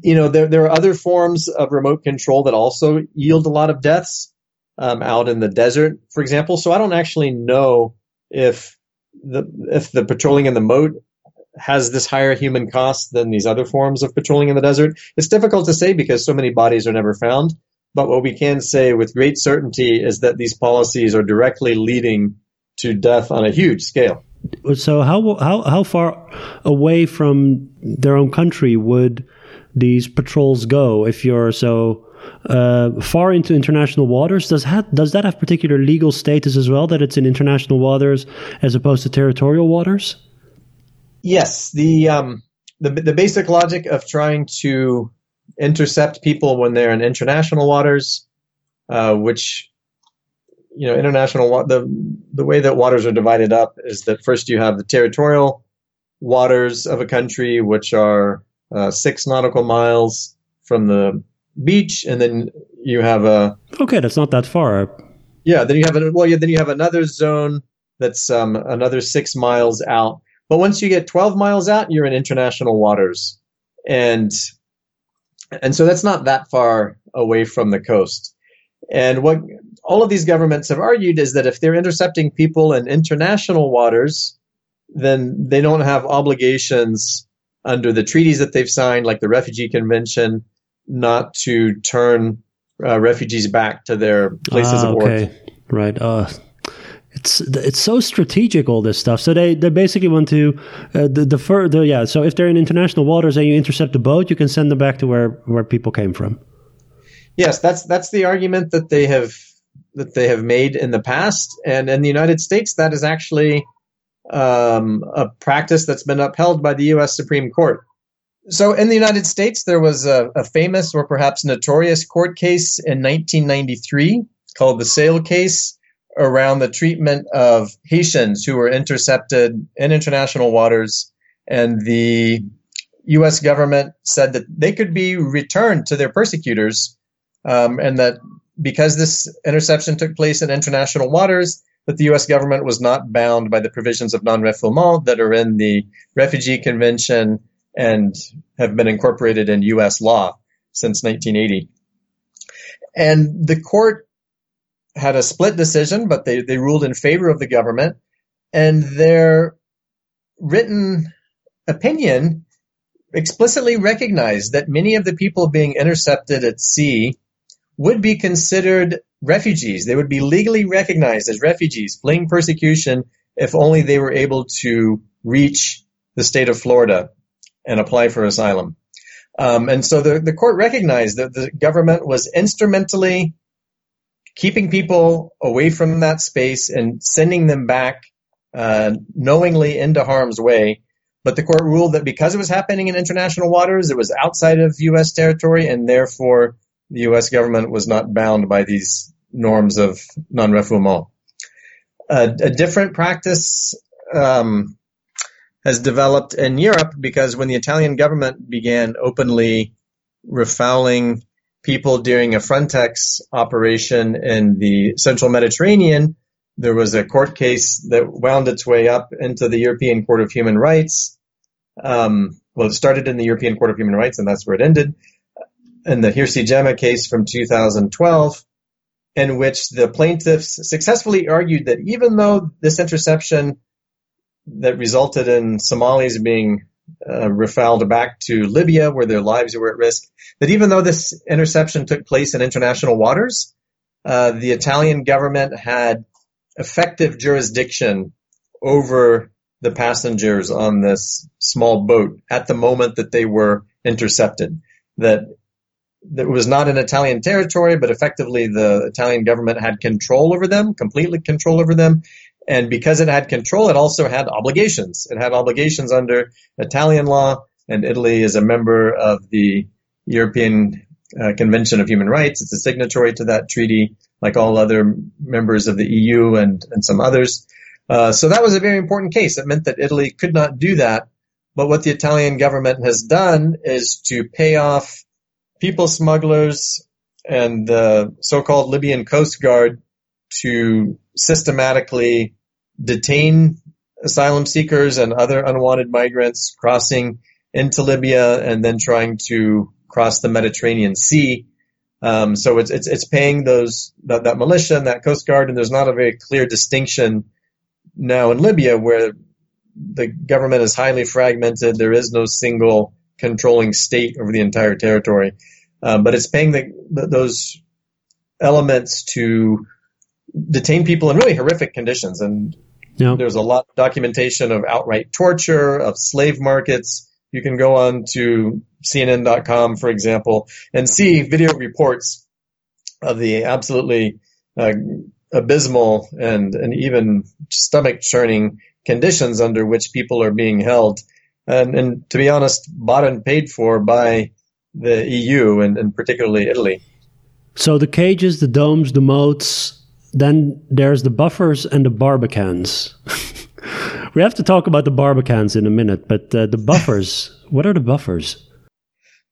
You know, there there are other forms of remote control that also yield a lot of deaths um, out in the desert, for example. So I don't actually know if the if the patrolling in the moat has this higher human cost than these other forms of patrolling in the desert? It's difficult to say because so many bodies are never found. But what we can say with great certainty is that these policies are directly leading to death on a huge scale. So how how how far away from their own country would these patrols go if you're so uh, far into international waters? Does ha- does that have particular legal status as well that it's in international waters as opposed to territorial waters? Yes, the um, the the basic logic of trying to intercept people when they're in international waters, uh, which you know, international the the way that waters are divided up is that first you have the territorial waters of a country, which are uh, six nautical miles from the beach, and then you have a okay, that's not that far. Yeah, then you have a well, yeah, then you have another zone that's um, another six miles out but once you get 12 miles out, you're in international waters. And and so that's not that far away from the coast. And what all of these governments have argued is that if they're intercepting people in international waters, then they don't have obligations under the treaties that they've signed, like the Refugee Convention, not to turn uh, refugees back to their places ah, of okay. origin. Right. Uh, it's it's so strategic all this stuff. So they, they basically want to uh, the the, fur, the yeah. So if they're in international waters and you intercept the boat, you can send them back to where where people came from. Yes, that's that's the argument that they have that they have made in the past, and in the United States, that is actually um, a practice that's been upheld by the U.S. Supreme Court. So in the United States, there was a, a famous or perhaps notorious court case in 1993 called the Sale case around the treatment of Haitians who were intercepted in international waters, and the U.S. government said that they could be returned to their persecutors, um, and that because this interception took place in international waters, that the U.S. government was not bound by the provisions of non-refoulement that are in the Refugee Convention and have been incorporated in U.S. law since 1980. And the court had a split decision, but they, they ruled in favor of the government. And their written opinion explicitly recognized that many of the people being intercepted at sea would be considered refugees. They would be legally recognized as refugees fleeing persecution if only they were able to reach the state of Florida and apply for asylum. Um, and so the, the court recognized that the government was instrumentally keeping people away from that space and sending them back uh, knowingly into harm's way. But the court ruled that because it was happening in international waters, it was outside of U.S. territory, and therefore the U.S. government was not bound by these norms of non-refoulement. A different practice um, has developed in Europe because when the Italian government began openly refouling people during a Frontex operation in the central Mediterranean. There was a court case that wound its way up into the European Court of Human Rights. Um, well, it started in the European Court of Human Rights, and that's where it ended. In the Hirsi Jamaa case from 2012, in which the plaintiffs successfully argued that even though this interception that resulted in Somalis being uh, back to Libya where their lives were at risk. That even though this interception took place in international waters, uh, the Italian government had effective jurisdiction over the passengers on this small boat at the moment that they were intercepted. That that was not in Italian territory, but effectively the Italian government had control over them, completely control over them. And because it had control, it also had obligations. It had obligations under Italian law, and Italy is a member of the European uh, Convention of Human Rights. It's a signatory to that treaty, like all other members of the EU and, and some others. Uh, so that was a very important case. It meant that Italy could not do that. But what the Italian government has done is to pay off people smugglers and the so-called Libyan Coast Guard to systematically detain asylum seekers and other unwanted migrants crossing into Libya and then trying to cross the Mediterranean Sea. Um, so it's, it's, it's paying those that, that militia and that Coast Guard, and there's not a very clear distinction now in Libya where the government is highly fragmented. There is no single controlling state over the entire territory. Um, but it's paying the, those elements to detain people in really horrific conditions. And yep. there's a lot of documentation of outright torture, of slave markets. You can go on to CNN.com, for example, and see video reports of the absolutely uh, abysmal and, and even stomach churning conditions under which people are being held. And, and to be honest, bought and paid for by the EU and, and particularly Italy. So the cages, the domes, the moats, then there's the buffers and the barbicans. we have to talk about the barbicans in a minute, but uh, the buffers, what are the buffers?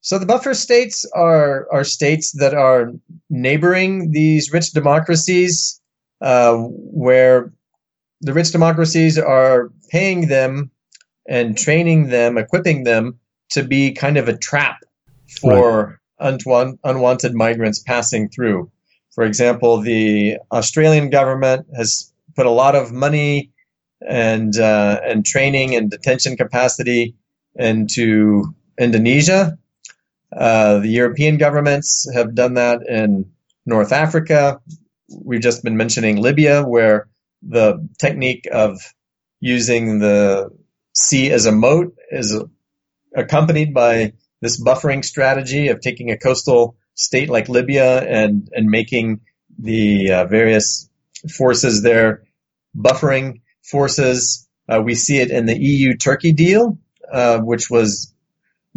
So the buffer states are are states that are neighboring these rich democracies, uh, where the rich democracies are paying them and training them, equipping them to be kind of a trap for right. unwanted migrants passing through. For example, the Australian government has put a lot of money and uh, and training and detention capacity into Indonesia. Uh, the European governments have done that in North Africa. We've just been mentioning Libya, where the technique of using the sea as a moat is accompanied by this buffering strategy of taking a coastal state like Libya and and making the uh, various forces there buffering forces. Uh, we see it in the EU Turkey deal, uh, which was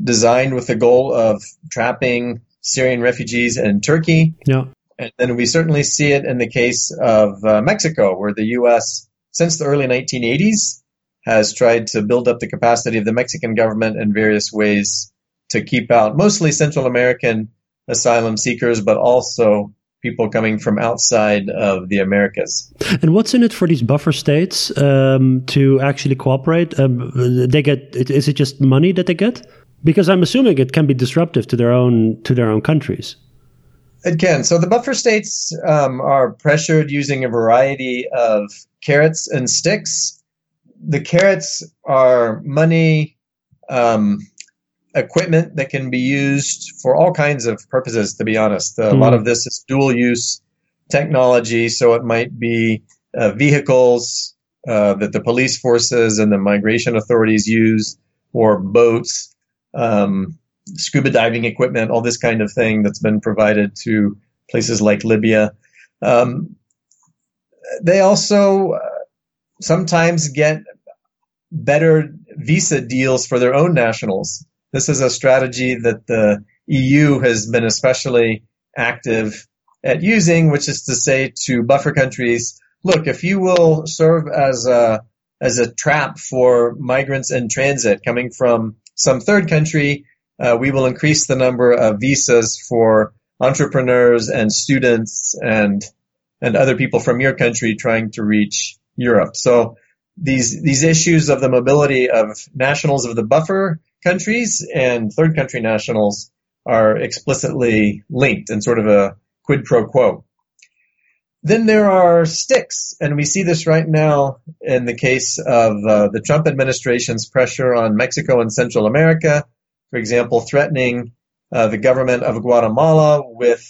designed with the goal of trapping Syrian refugees in Turkey. Yeah. And then we certainly see it in the case of uh, Mexico, where the U.S. since the early 1980s has tried to build up the capacity of the Mexican government in various ways to keep out mostly Central American asylum seekers, but also people coming from outside of the Americas. And what's in it for these buffer states um, to actually cooperate? Um, they get is it just money that they get? Because I'm assuming it can be disruptive to their own to their own countries. It can. So the buffer states um, are pressured using a variety of carrots and sticks. The carrots are money, um, equipment that can be used for all kinds of purposes, to be honest. Uh, mm. A lot hmm. of this is dual use technology, so it might be uh, vehicles uh, that the police forces and the migration authorities use, or boats, um, scuba diving equipment, all this kind of thing that's been provided to places like Libya. Um, they also uh, sometimes get better visa deals for their own nationals. This is a strategy that the EU has been especially active at using, which is to say to buffer countries, look, if you will serve as a as a trap for migrants in transit coming from some third country, uh, we will increase the number of visas for entrepreneurs and students and and other people from your country trying to reach Europe. So these these issues of the mobility of nationals of the buffer countries and third country nationals are explicitly linked in sort of a quid pro quo. Then there are sticks, and we see this right now in the case of uh, the Trump administration's pressure on Mexico and Central America, for example, threatening uh, the government of Guatemala with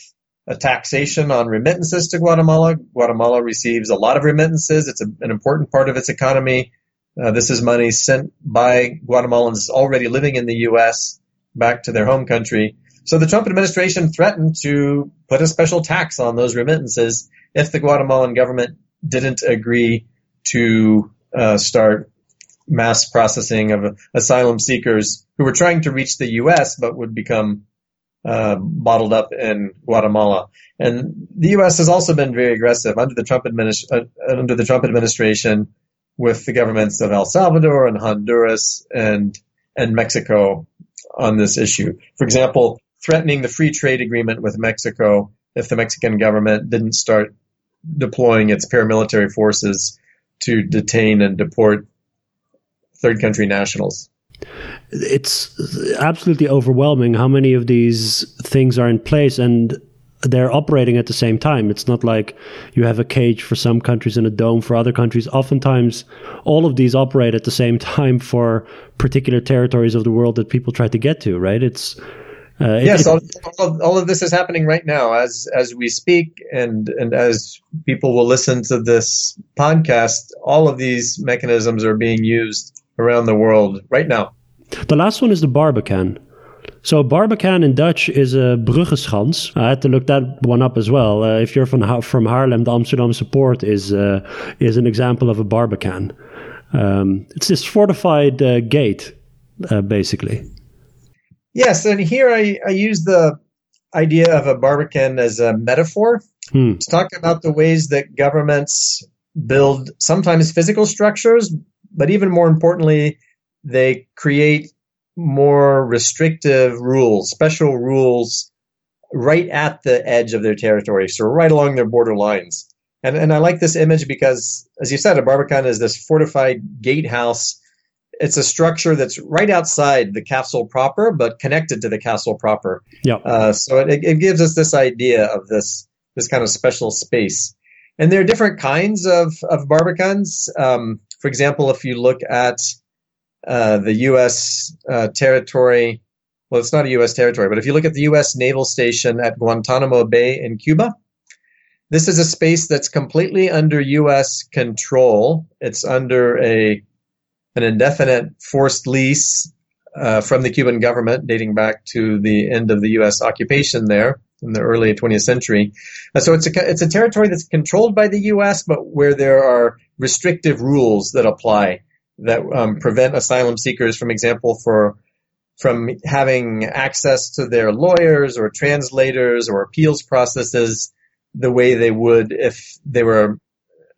a taxation on remittances to Guatemala. Guatemala receives a lot of remittances. It's a, an important part of its economy. Uh, this is money sent by Guatemalans already living in the U.S. back to their home country. So the Trump administration threatened to put a special tax on those remittances if the Guatemalan government didn't agree to uh, start mass processing of asylum seekers who were trying to reach the U.S. but would become uh, bottled up in Guatemala. And the U.S. has also been very aggressive under the Trump administ- uh, under the Trump administration with the governments of El Salvador and Honduras and and Mexico on this issue. For example, threatening the free trade agreement with Mexico if the Mexican government didn't start deploying its paramilitary forces to detain and deport third country nationals. It's absolutely overwhelming how many of these things are in place and they're operating at the same time. It's not like you have a cage for some countries and a dome for other countries. Oftentimes, all of these operate at the same time for particular territories of the world that people try to get to, right? It's uh, yes, it, all, all, of, all, of, this is happening right now as as we speak, and and as people will listen to this podcast. All of these mechanisms are being used around the world right now. The last one is the Barbican. So Barbican in Dutch is a bruggenschans. I had to look that one up as well. Uh, if you're from ha from Haarlem, the Amsterdamse Poort is uh, is an example of a Barbican. Um, it's this fortified uh, gate, uh, basically. Yes, and here I, I use the idea of a Barbican as a metaphor hmm. to talk about the ways that governments build sometimes physical structures, but even more importantly, they create more restrictive rules, special rules right at the edge of their territory, so right along their border lines. And, and I like this image because, as you said, a barbican is this fortified gatehouse. It's a structure that's right outside the castle proper, but connected to the castle proper. Yeah. Uh, so it, it gives us this idea of this this kind of special space. And there are different kinds of of barbicans. Um, for example, if you look at uh, the U.S. Uh, territory. Well, it's not a U.S. territory, but if you look at the U.S. naval station at Guantanamo Bay in Cuba, this is a space that's completely under U.S. control. It's under a an indefinite forced lease uh, from the Cuban government, dating back to the end of the U.S. occupation there in the early 20th century. Uh, so it's a it's a territory that's controlled by the U.S., but where there are restrictive rules that apply that um, prevent asylum seekers, from example, for from having access to their lawyers or translators or appeals processes the way they would if they were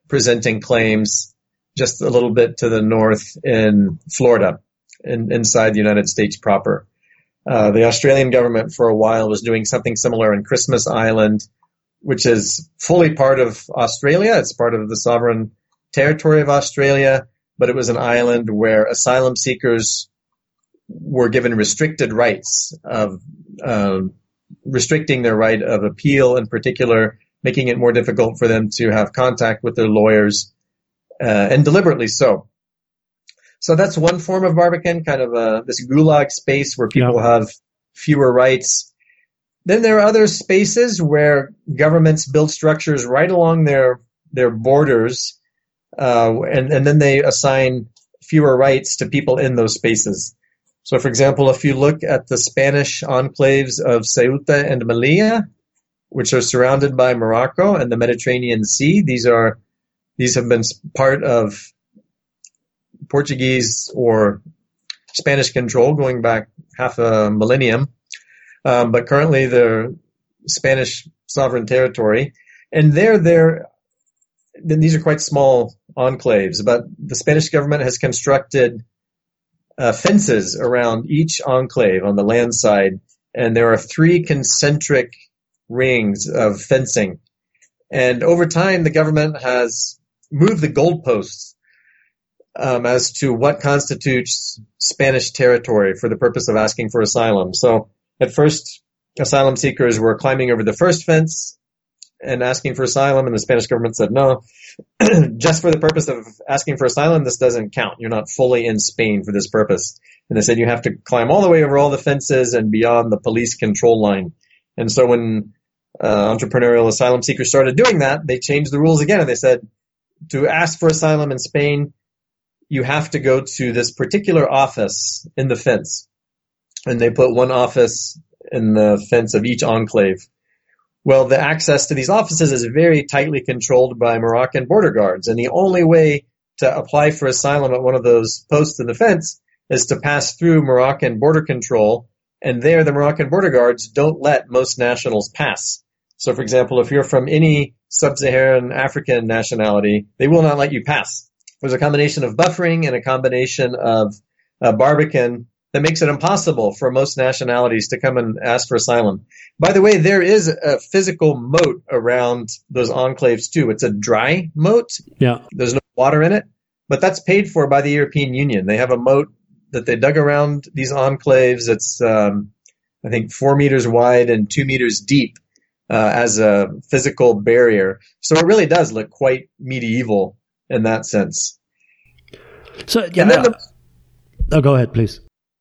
presenting claims just a little bit to the north in Florida, in, inside the United States proper. Uh, the Australian government for a while was doing something similar in Christmas Island, which is fully part of Australia. It's part of the sovereign territory of Australia but it was an island where asylum seekers were given restricted rights of uh, restricting their right of appeal in particular, making it more difficult for them to have contact with their lawyers, uh, and deliberately so. So that's one form of Barbican, kind of a, this gulag space where people yeah. have fewer rights. Then there are other spaces where governments build structures right along their their borders uh, and, and then they assign fewer rights to people in those spaces. So, for example, if you look at the Spanish enclaves of Ceuta and Melilla, which are surrounded by Morocco and the Mediterranean Sea, these are these have been part of Portuguese or Spanish control going back half a millennium, um, but currently they're Spanish sovereign territory. And there, there then these are quite small enclaves, but the Spanish government has constructed uh, fences around each enclave on the land side, and there are three concentric rings of fencing. And over time, the government has moved the goalposts um, as to what constitutes Spanish territory for the purpose of asking for asylum. So at first, asylum seekers were climbing over the first fence, and asking for asylum, and the Spanish government said no. Just for the purpose of asking for asylum, this doesn't count. You're not fully in Spain for this purpose. And they said you have to climb all the way over all the fences and beyond the police control line. And so when uh, entrepreneurial asylum seekers started doing that, they changed the rules again, and they said to ask for asylum in Spain, you have to go to this particular office in the fence. And they put one office in the fence of each enclave. Well, the access to these offices is very tightly controlled by Moroccan border guards. And the only way to apply for asylum at one of those posts in the fence is to pass through Moroccan border control. And there, the Moroccan border guards don't let most nationals pass. So, for example, if you're from any sub-Saharan African nationality, they will not let you pass. There's a combination of buffering and a combination of uh, Barbican that makes it impossible for most nationalities to come and ask for asylum. By the way, there is a physical moat around those enclaves too. It's a dry moat. Yeah. There's no water in it, but that's paid for by the European Union. They have a moat that they dug around these enclaves. It's, um, I think, four meters wide and two meters deep uh, as a physical barrier. So it really does look quite medieval in that sense. So yeah. The, oh, go ahead, please.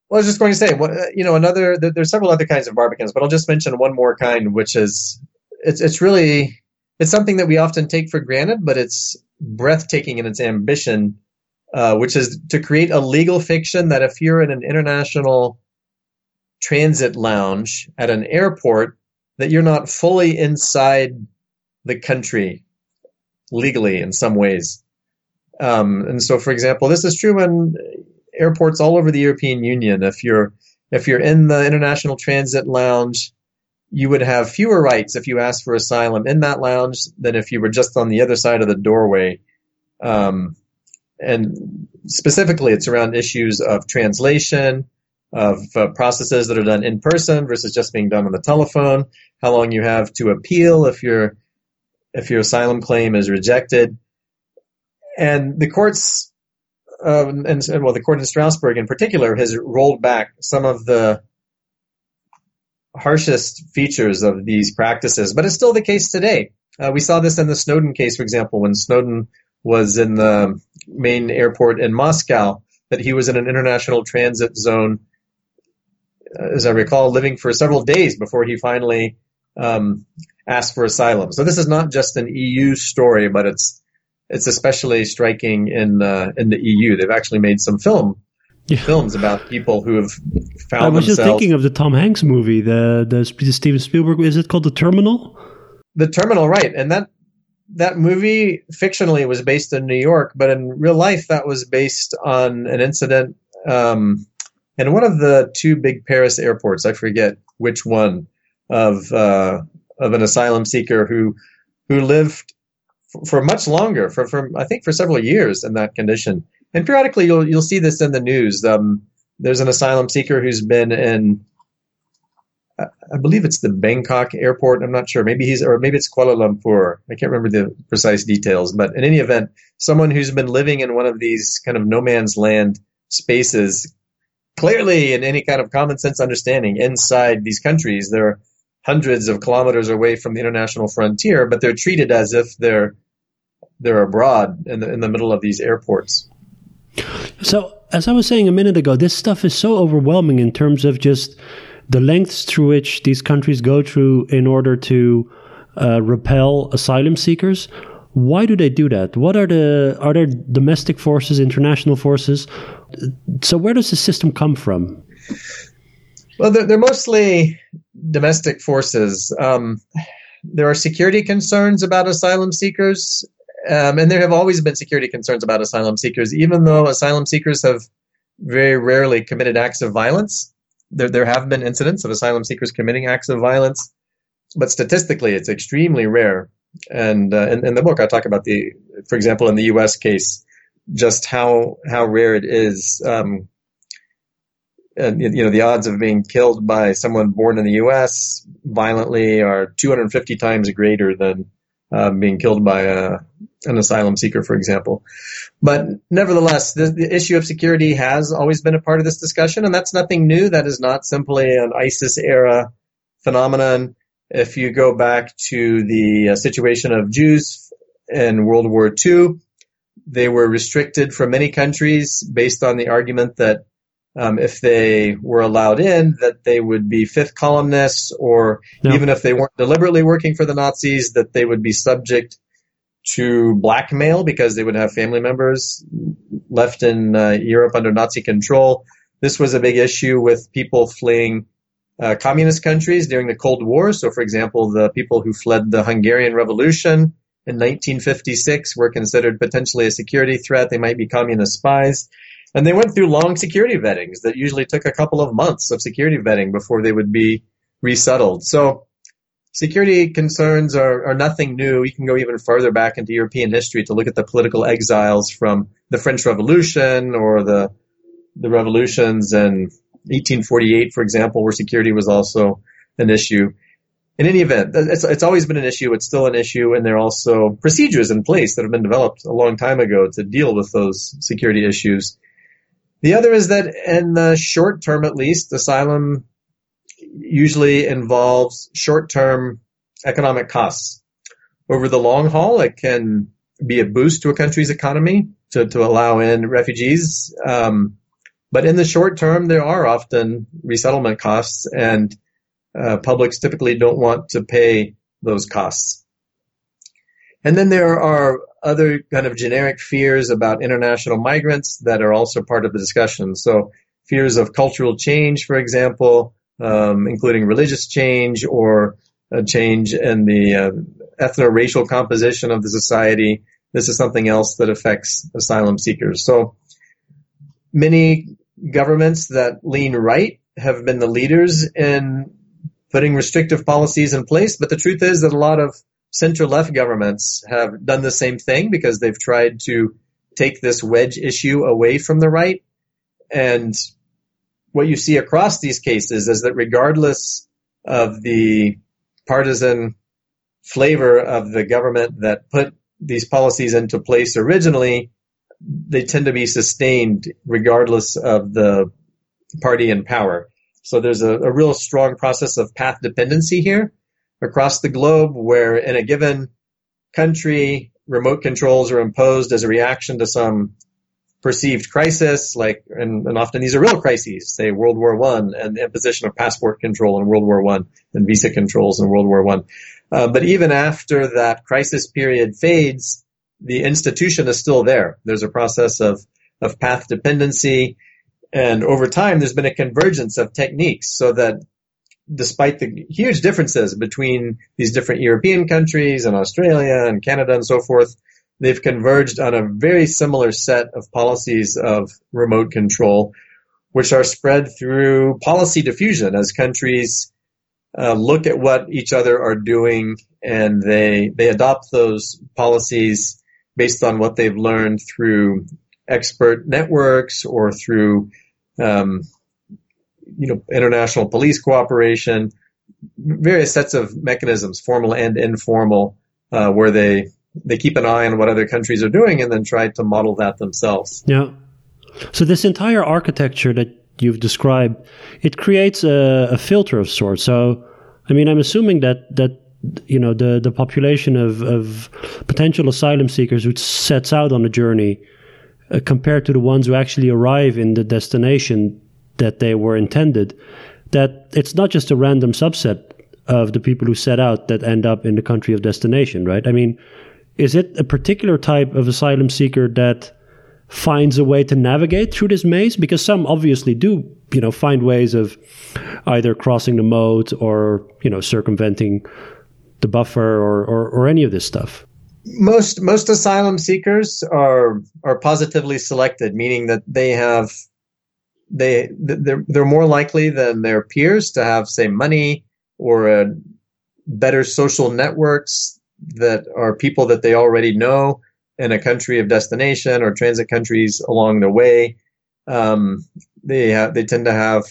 Well, I was just going to say, what, you know, another. There's several other kinds of barbicans, but I'll just mention one more kind, which is it's it's really it's something that we often take for granted, but it's breathtaking in its ambition, uh, which is to create a legal fiction that if you're in an international transit lounge at an airport, that you're not fully inside the country legally in some ways. Um, and so, for example, this is true in airports all over the European Union. If you're if you're in the international transit lounge, you would have fewer rights if you asked for asylum in that lounge than if you were just on the other side of the doorway. Um, and specifically, it's around issues of translation, of uh, processes that are done in person versus just being done on the telephone, how long you have to appeal if your if your asylum claim is rejected. And the courts, um, and, and well, the court in Strasbourg in particular has rolled back some of the harshest features of these practices, but it's still the case today. Uh, we saw this in the Snowden case, for example, when Snowden was in the main airport in Moscow, that he was in an international transit zone, as I recall, living for several days before he finally um, asked for asylum. So this is not just an EU story, but it's it's especially striking in uh, in the EU. They've actually made some film yeah. films about people who have found. I was themselves. just thinking of the Tom Hanks movie, the the Steven Spielberg. Is it called The Terminal? The Terminal, right? And that that movie fictionally was based in New York, but in real life that was based on an incident um, in one of the two big Paris airports. I forget which one of uh, of an asylum seeker who who lived for much longer, for, for I think for several years in that condition. And periodically, you'll you'll see this in the news. Um, there's an asylum seeker who's been in, I believe it's the Bangkok airport. I'm not sure. Maybe he's or maybe it's Kuala Lumpur. I can't remember the precise details. But in any event, someone who's been living in one of these kind of no man's land spaces, clearly in any kind of common sense understanding, inside these countries, they're hundreds of kilometers away from the international frontier, but they're treated as if they're they're abroad in the in the middle of these airports. So, as I was saying a minute ago, this stuff is so overwhelming in terms of just the lengths through which these countries go through in order to uh, repel asylum seekers. Why do they do that? What are the are there domestic forces, international forces? So, where does the system come from? Well, they're, they're mostly domestic forces. Um, there are security concerns about asylum seekers, um, and there have always been security concerns about asylum seekers, even though asylum seekers have very rarely committed acts of violence. There, there have been incidents of asylum seekers committing acts of violence, but statistically, it's extremely rare. And uh, in, in the book, I talk about the, for example, in the U.S. case, just how how rare it is. Um, and, you know, the odds of being killed by someone born in the U.S. violently are 250 times greater than uh, being killed by a, an asylum seeker, for example. But nevertheless, the, the, issue of security has always been a part of this discussion, and that's nothing new. That is not simply an ISIS era phenomenon. If you go back to the uh, situation of Jews in World War II, they were restricted from many countries based on the argument that um, if they were allowed in, that they would be fifth columnists, or no. even if they weren't deliberately working for the Nazis, that they would be subject to blackmail because they would have family members left in uh, Europe under Nazi control. This was a big issue with people fleeing uh, communist countries during the Cold War. So, for example, the people who fled the Hungarian Revolution in 1956 were considered potentially a security threat. They might be communist spies. And they went through long security vettings that usually took a couple of months of security vetting before they would be resettled. So security concerns are, are nothing new. You can go even further back into European history to look at the political exiles from the French Revolution or the the revolutions in 1848, for example, where security was also an issue. In any event, it's, it's always been an issue. It's still an issue, and there are also procedures in place that have been developed a long time ago to deal with those security issues. The other is that in the short term, at least, asylum usually involves short term economic costs. Over the long haul, it can be a boost to a country's economy to, to allow in refugees. Um, but in the short term, there are often resettlement costs, and uh, publics typically don't want to pay those costs. And then there are other kind of generic fears about international migrants that are also part of the discussion. So fears of cultural change, for example, um, including religious change or a change in the uh, ethno-racial composition of the society. This is something else that affects asylum seekers. So many governments that lean right have been the leaders in putting restrictive policies in place, but the truth is that a lot of center left governments have done the same thing because they've tried to take this wedge issue away from the right. And what you see across these cases is that regardless of the partisan flavor of the government that put these policies into place originally, they tend to be sustained regardless of the party in power. So there's a, a real strong process of path dependency here across the globe where in a given country, remote controls are imposed as a reaction to some perceived crisis, like, and, and often these are real crises, say World War One and the imposition of passport control in World War One and visa controls in World War One. Uh, but even after that crisis period fades, the institution is still there. There's a process of, of path dependency. And over time, there's been a convergence of techniques so that despite the huge differences between these different European countries and Australia and Canada and so forth, they've converged on a very similar set of policies of remote control, which are spread through policy diffusion as countries uh, look at what each other are doing and they they adopt those policies based on what they've learned through expert networks or through um, you know, international police cooperation, various sets of mechanisms, formal and informal, uh, where they they keep an eye on what other countries are doing and then try to model that themselves. Yeah. So this entire architecture that you've described, it creates a, a filter of sorts. So, I mean, I'm assuming that that you know the the population of of potential asylum seekers who sets out on a journey uh, compared to the ones who actually arrive in the destination that they were intended, that it's not just a random subset of the people who set out that end up in the country of destination, right? I mean, is it a particular type of asylum seeker that finds a way to navigate through this maze? Because some obviously do, you know, find ways of either crossing the moat or, you know, circumventing the buffer or, or, or any of this stuff. Most most asylum seekers are are positively selected, meaning that they have they they're they're more likely than their peers to have say money or a better social networks that are people that they already know in a country of destination or transit countries along the way. Um, they have they tend to have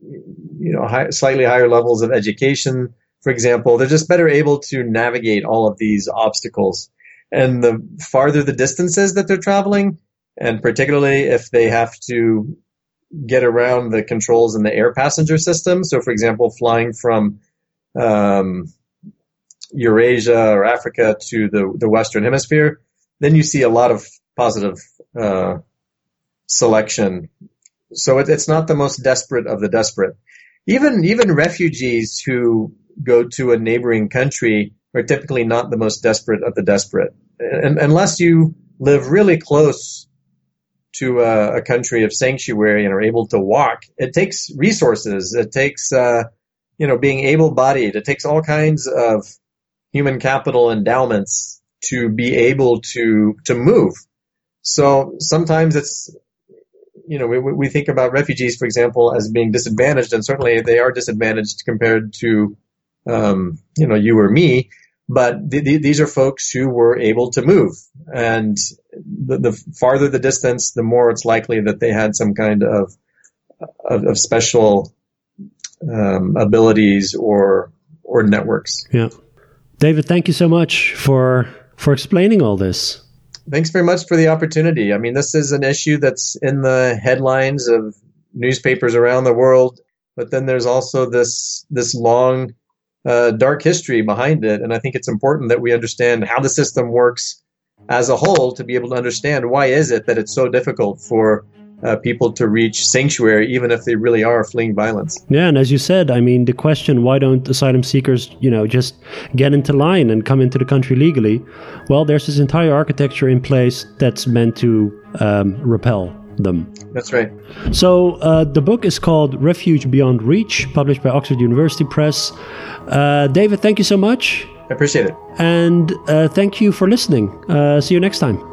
you know high, slightly higher levels of education. For example, they're just better able to navigate all of these obstacles. And the farther the distances that they're traveling, and particularly if they have to get around the controls in the air passenger system. So, for example, flying from um, Eurasia or Africa to the, the Western Hemisphere, then you see a lot of positive uh, selection. So it, it's not the most desperate of the desperate. Even even refugees who go to a neighboring country are typically not the most desperate of the desperate, and, unless you live really close to a, a, country of sanctuary and are able to walk. It takes resources. It takes uh, you know being able-bodied. It takes all kinds of human capital endowments to be able to to move. So sometimes it's you know we, we think about refugees, for example, as being disadvantaged, and certainly they are disadvantaged compared to um, you know you or me. But th- th- these are folks who were able to move, and the, the, farther the distance, the more it's likely that they had some kind of of, of special um, abilities or or networks. Yeah. David, thank you so much for for explaining all this. Thanks very much for the opportunity. I mean, this is an issue that's in the headlines of newspapers around the world, but then there's also this this long uh, dark history behind it, and I think it's important that we understand how the system works as a whole to be able to understand why is it that it's so difficult for uh, people to reach sanctuary, even if they really are fleeing violence. Yeah, and as you said, I mean, the question why don't asylum seekers, you know, just get into line and come into the country legally? Well, there's this entire architecture in place that's meant to um, repel them. That's right. So uh, the book is called Refuge Beyond Reach, published by Oxford University Press. Uh, David, thank you so much. I appreciate it. And uh, thank you for listening. Uh, see you next time.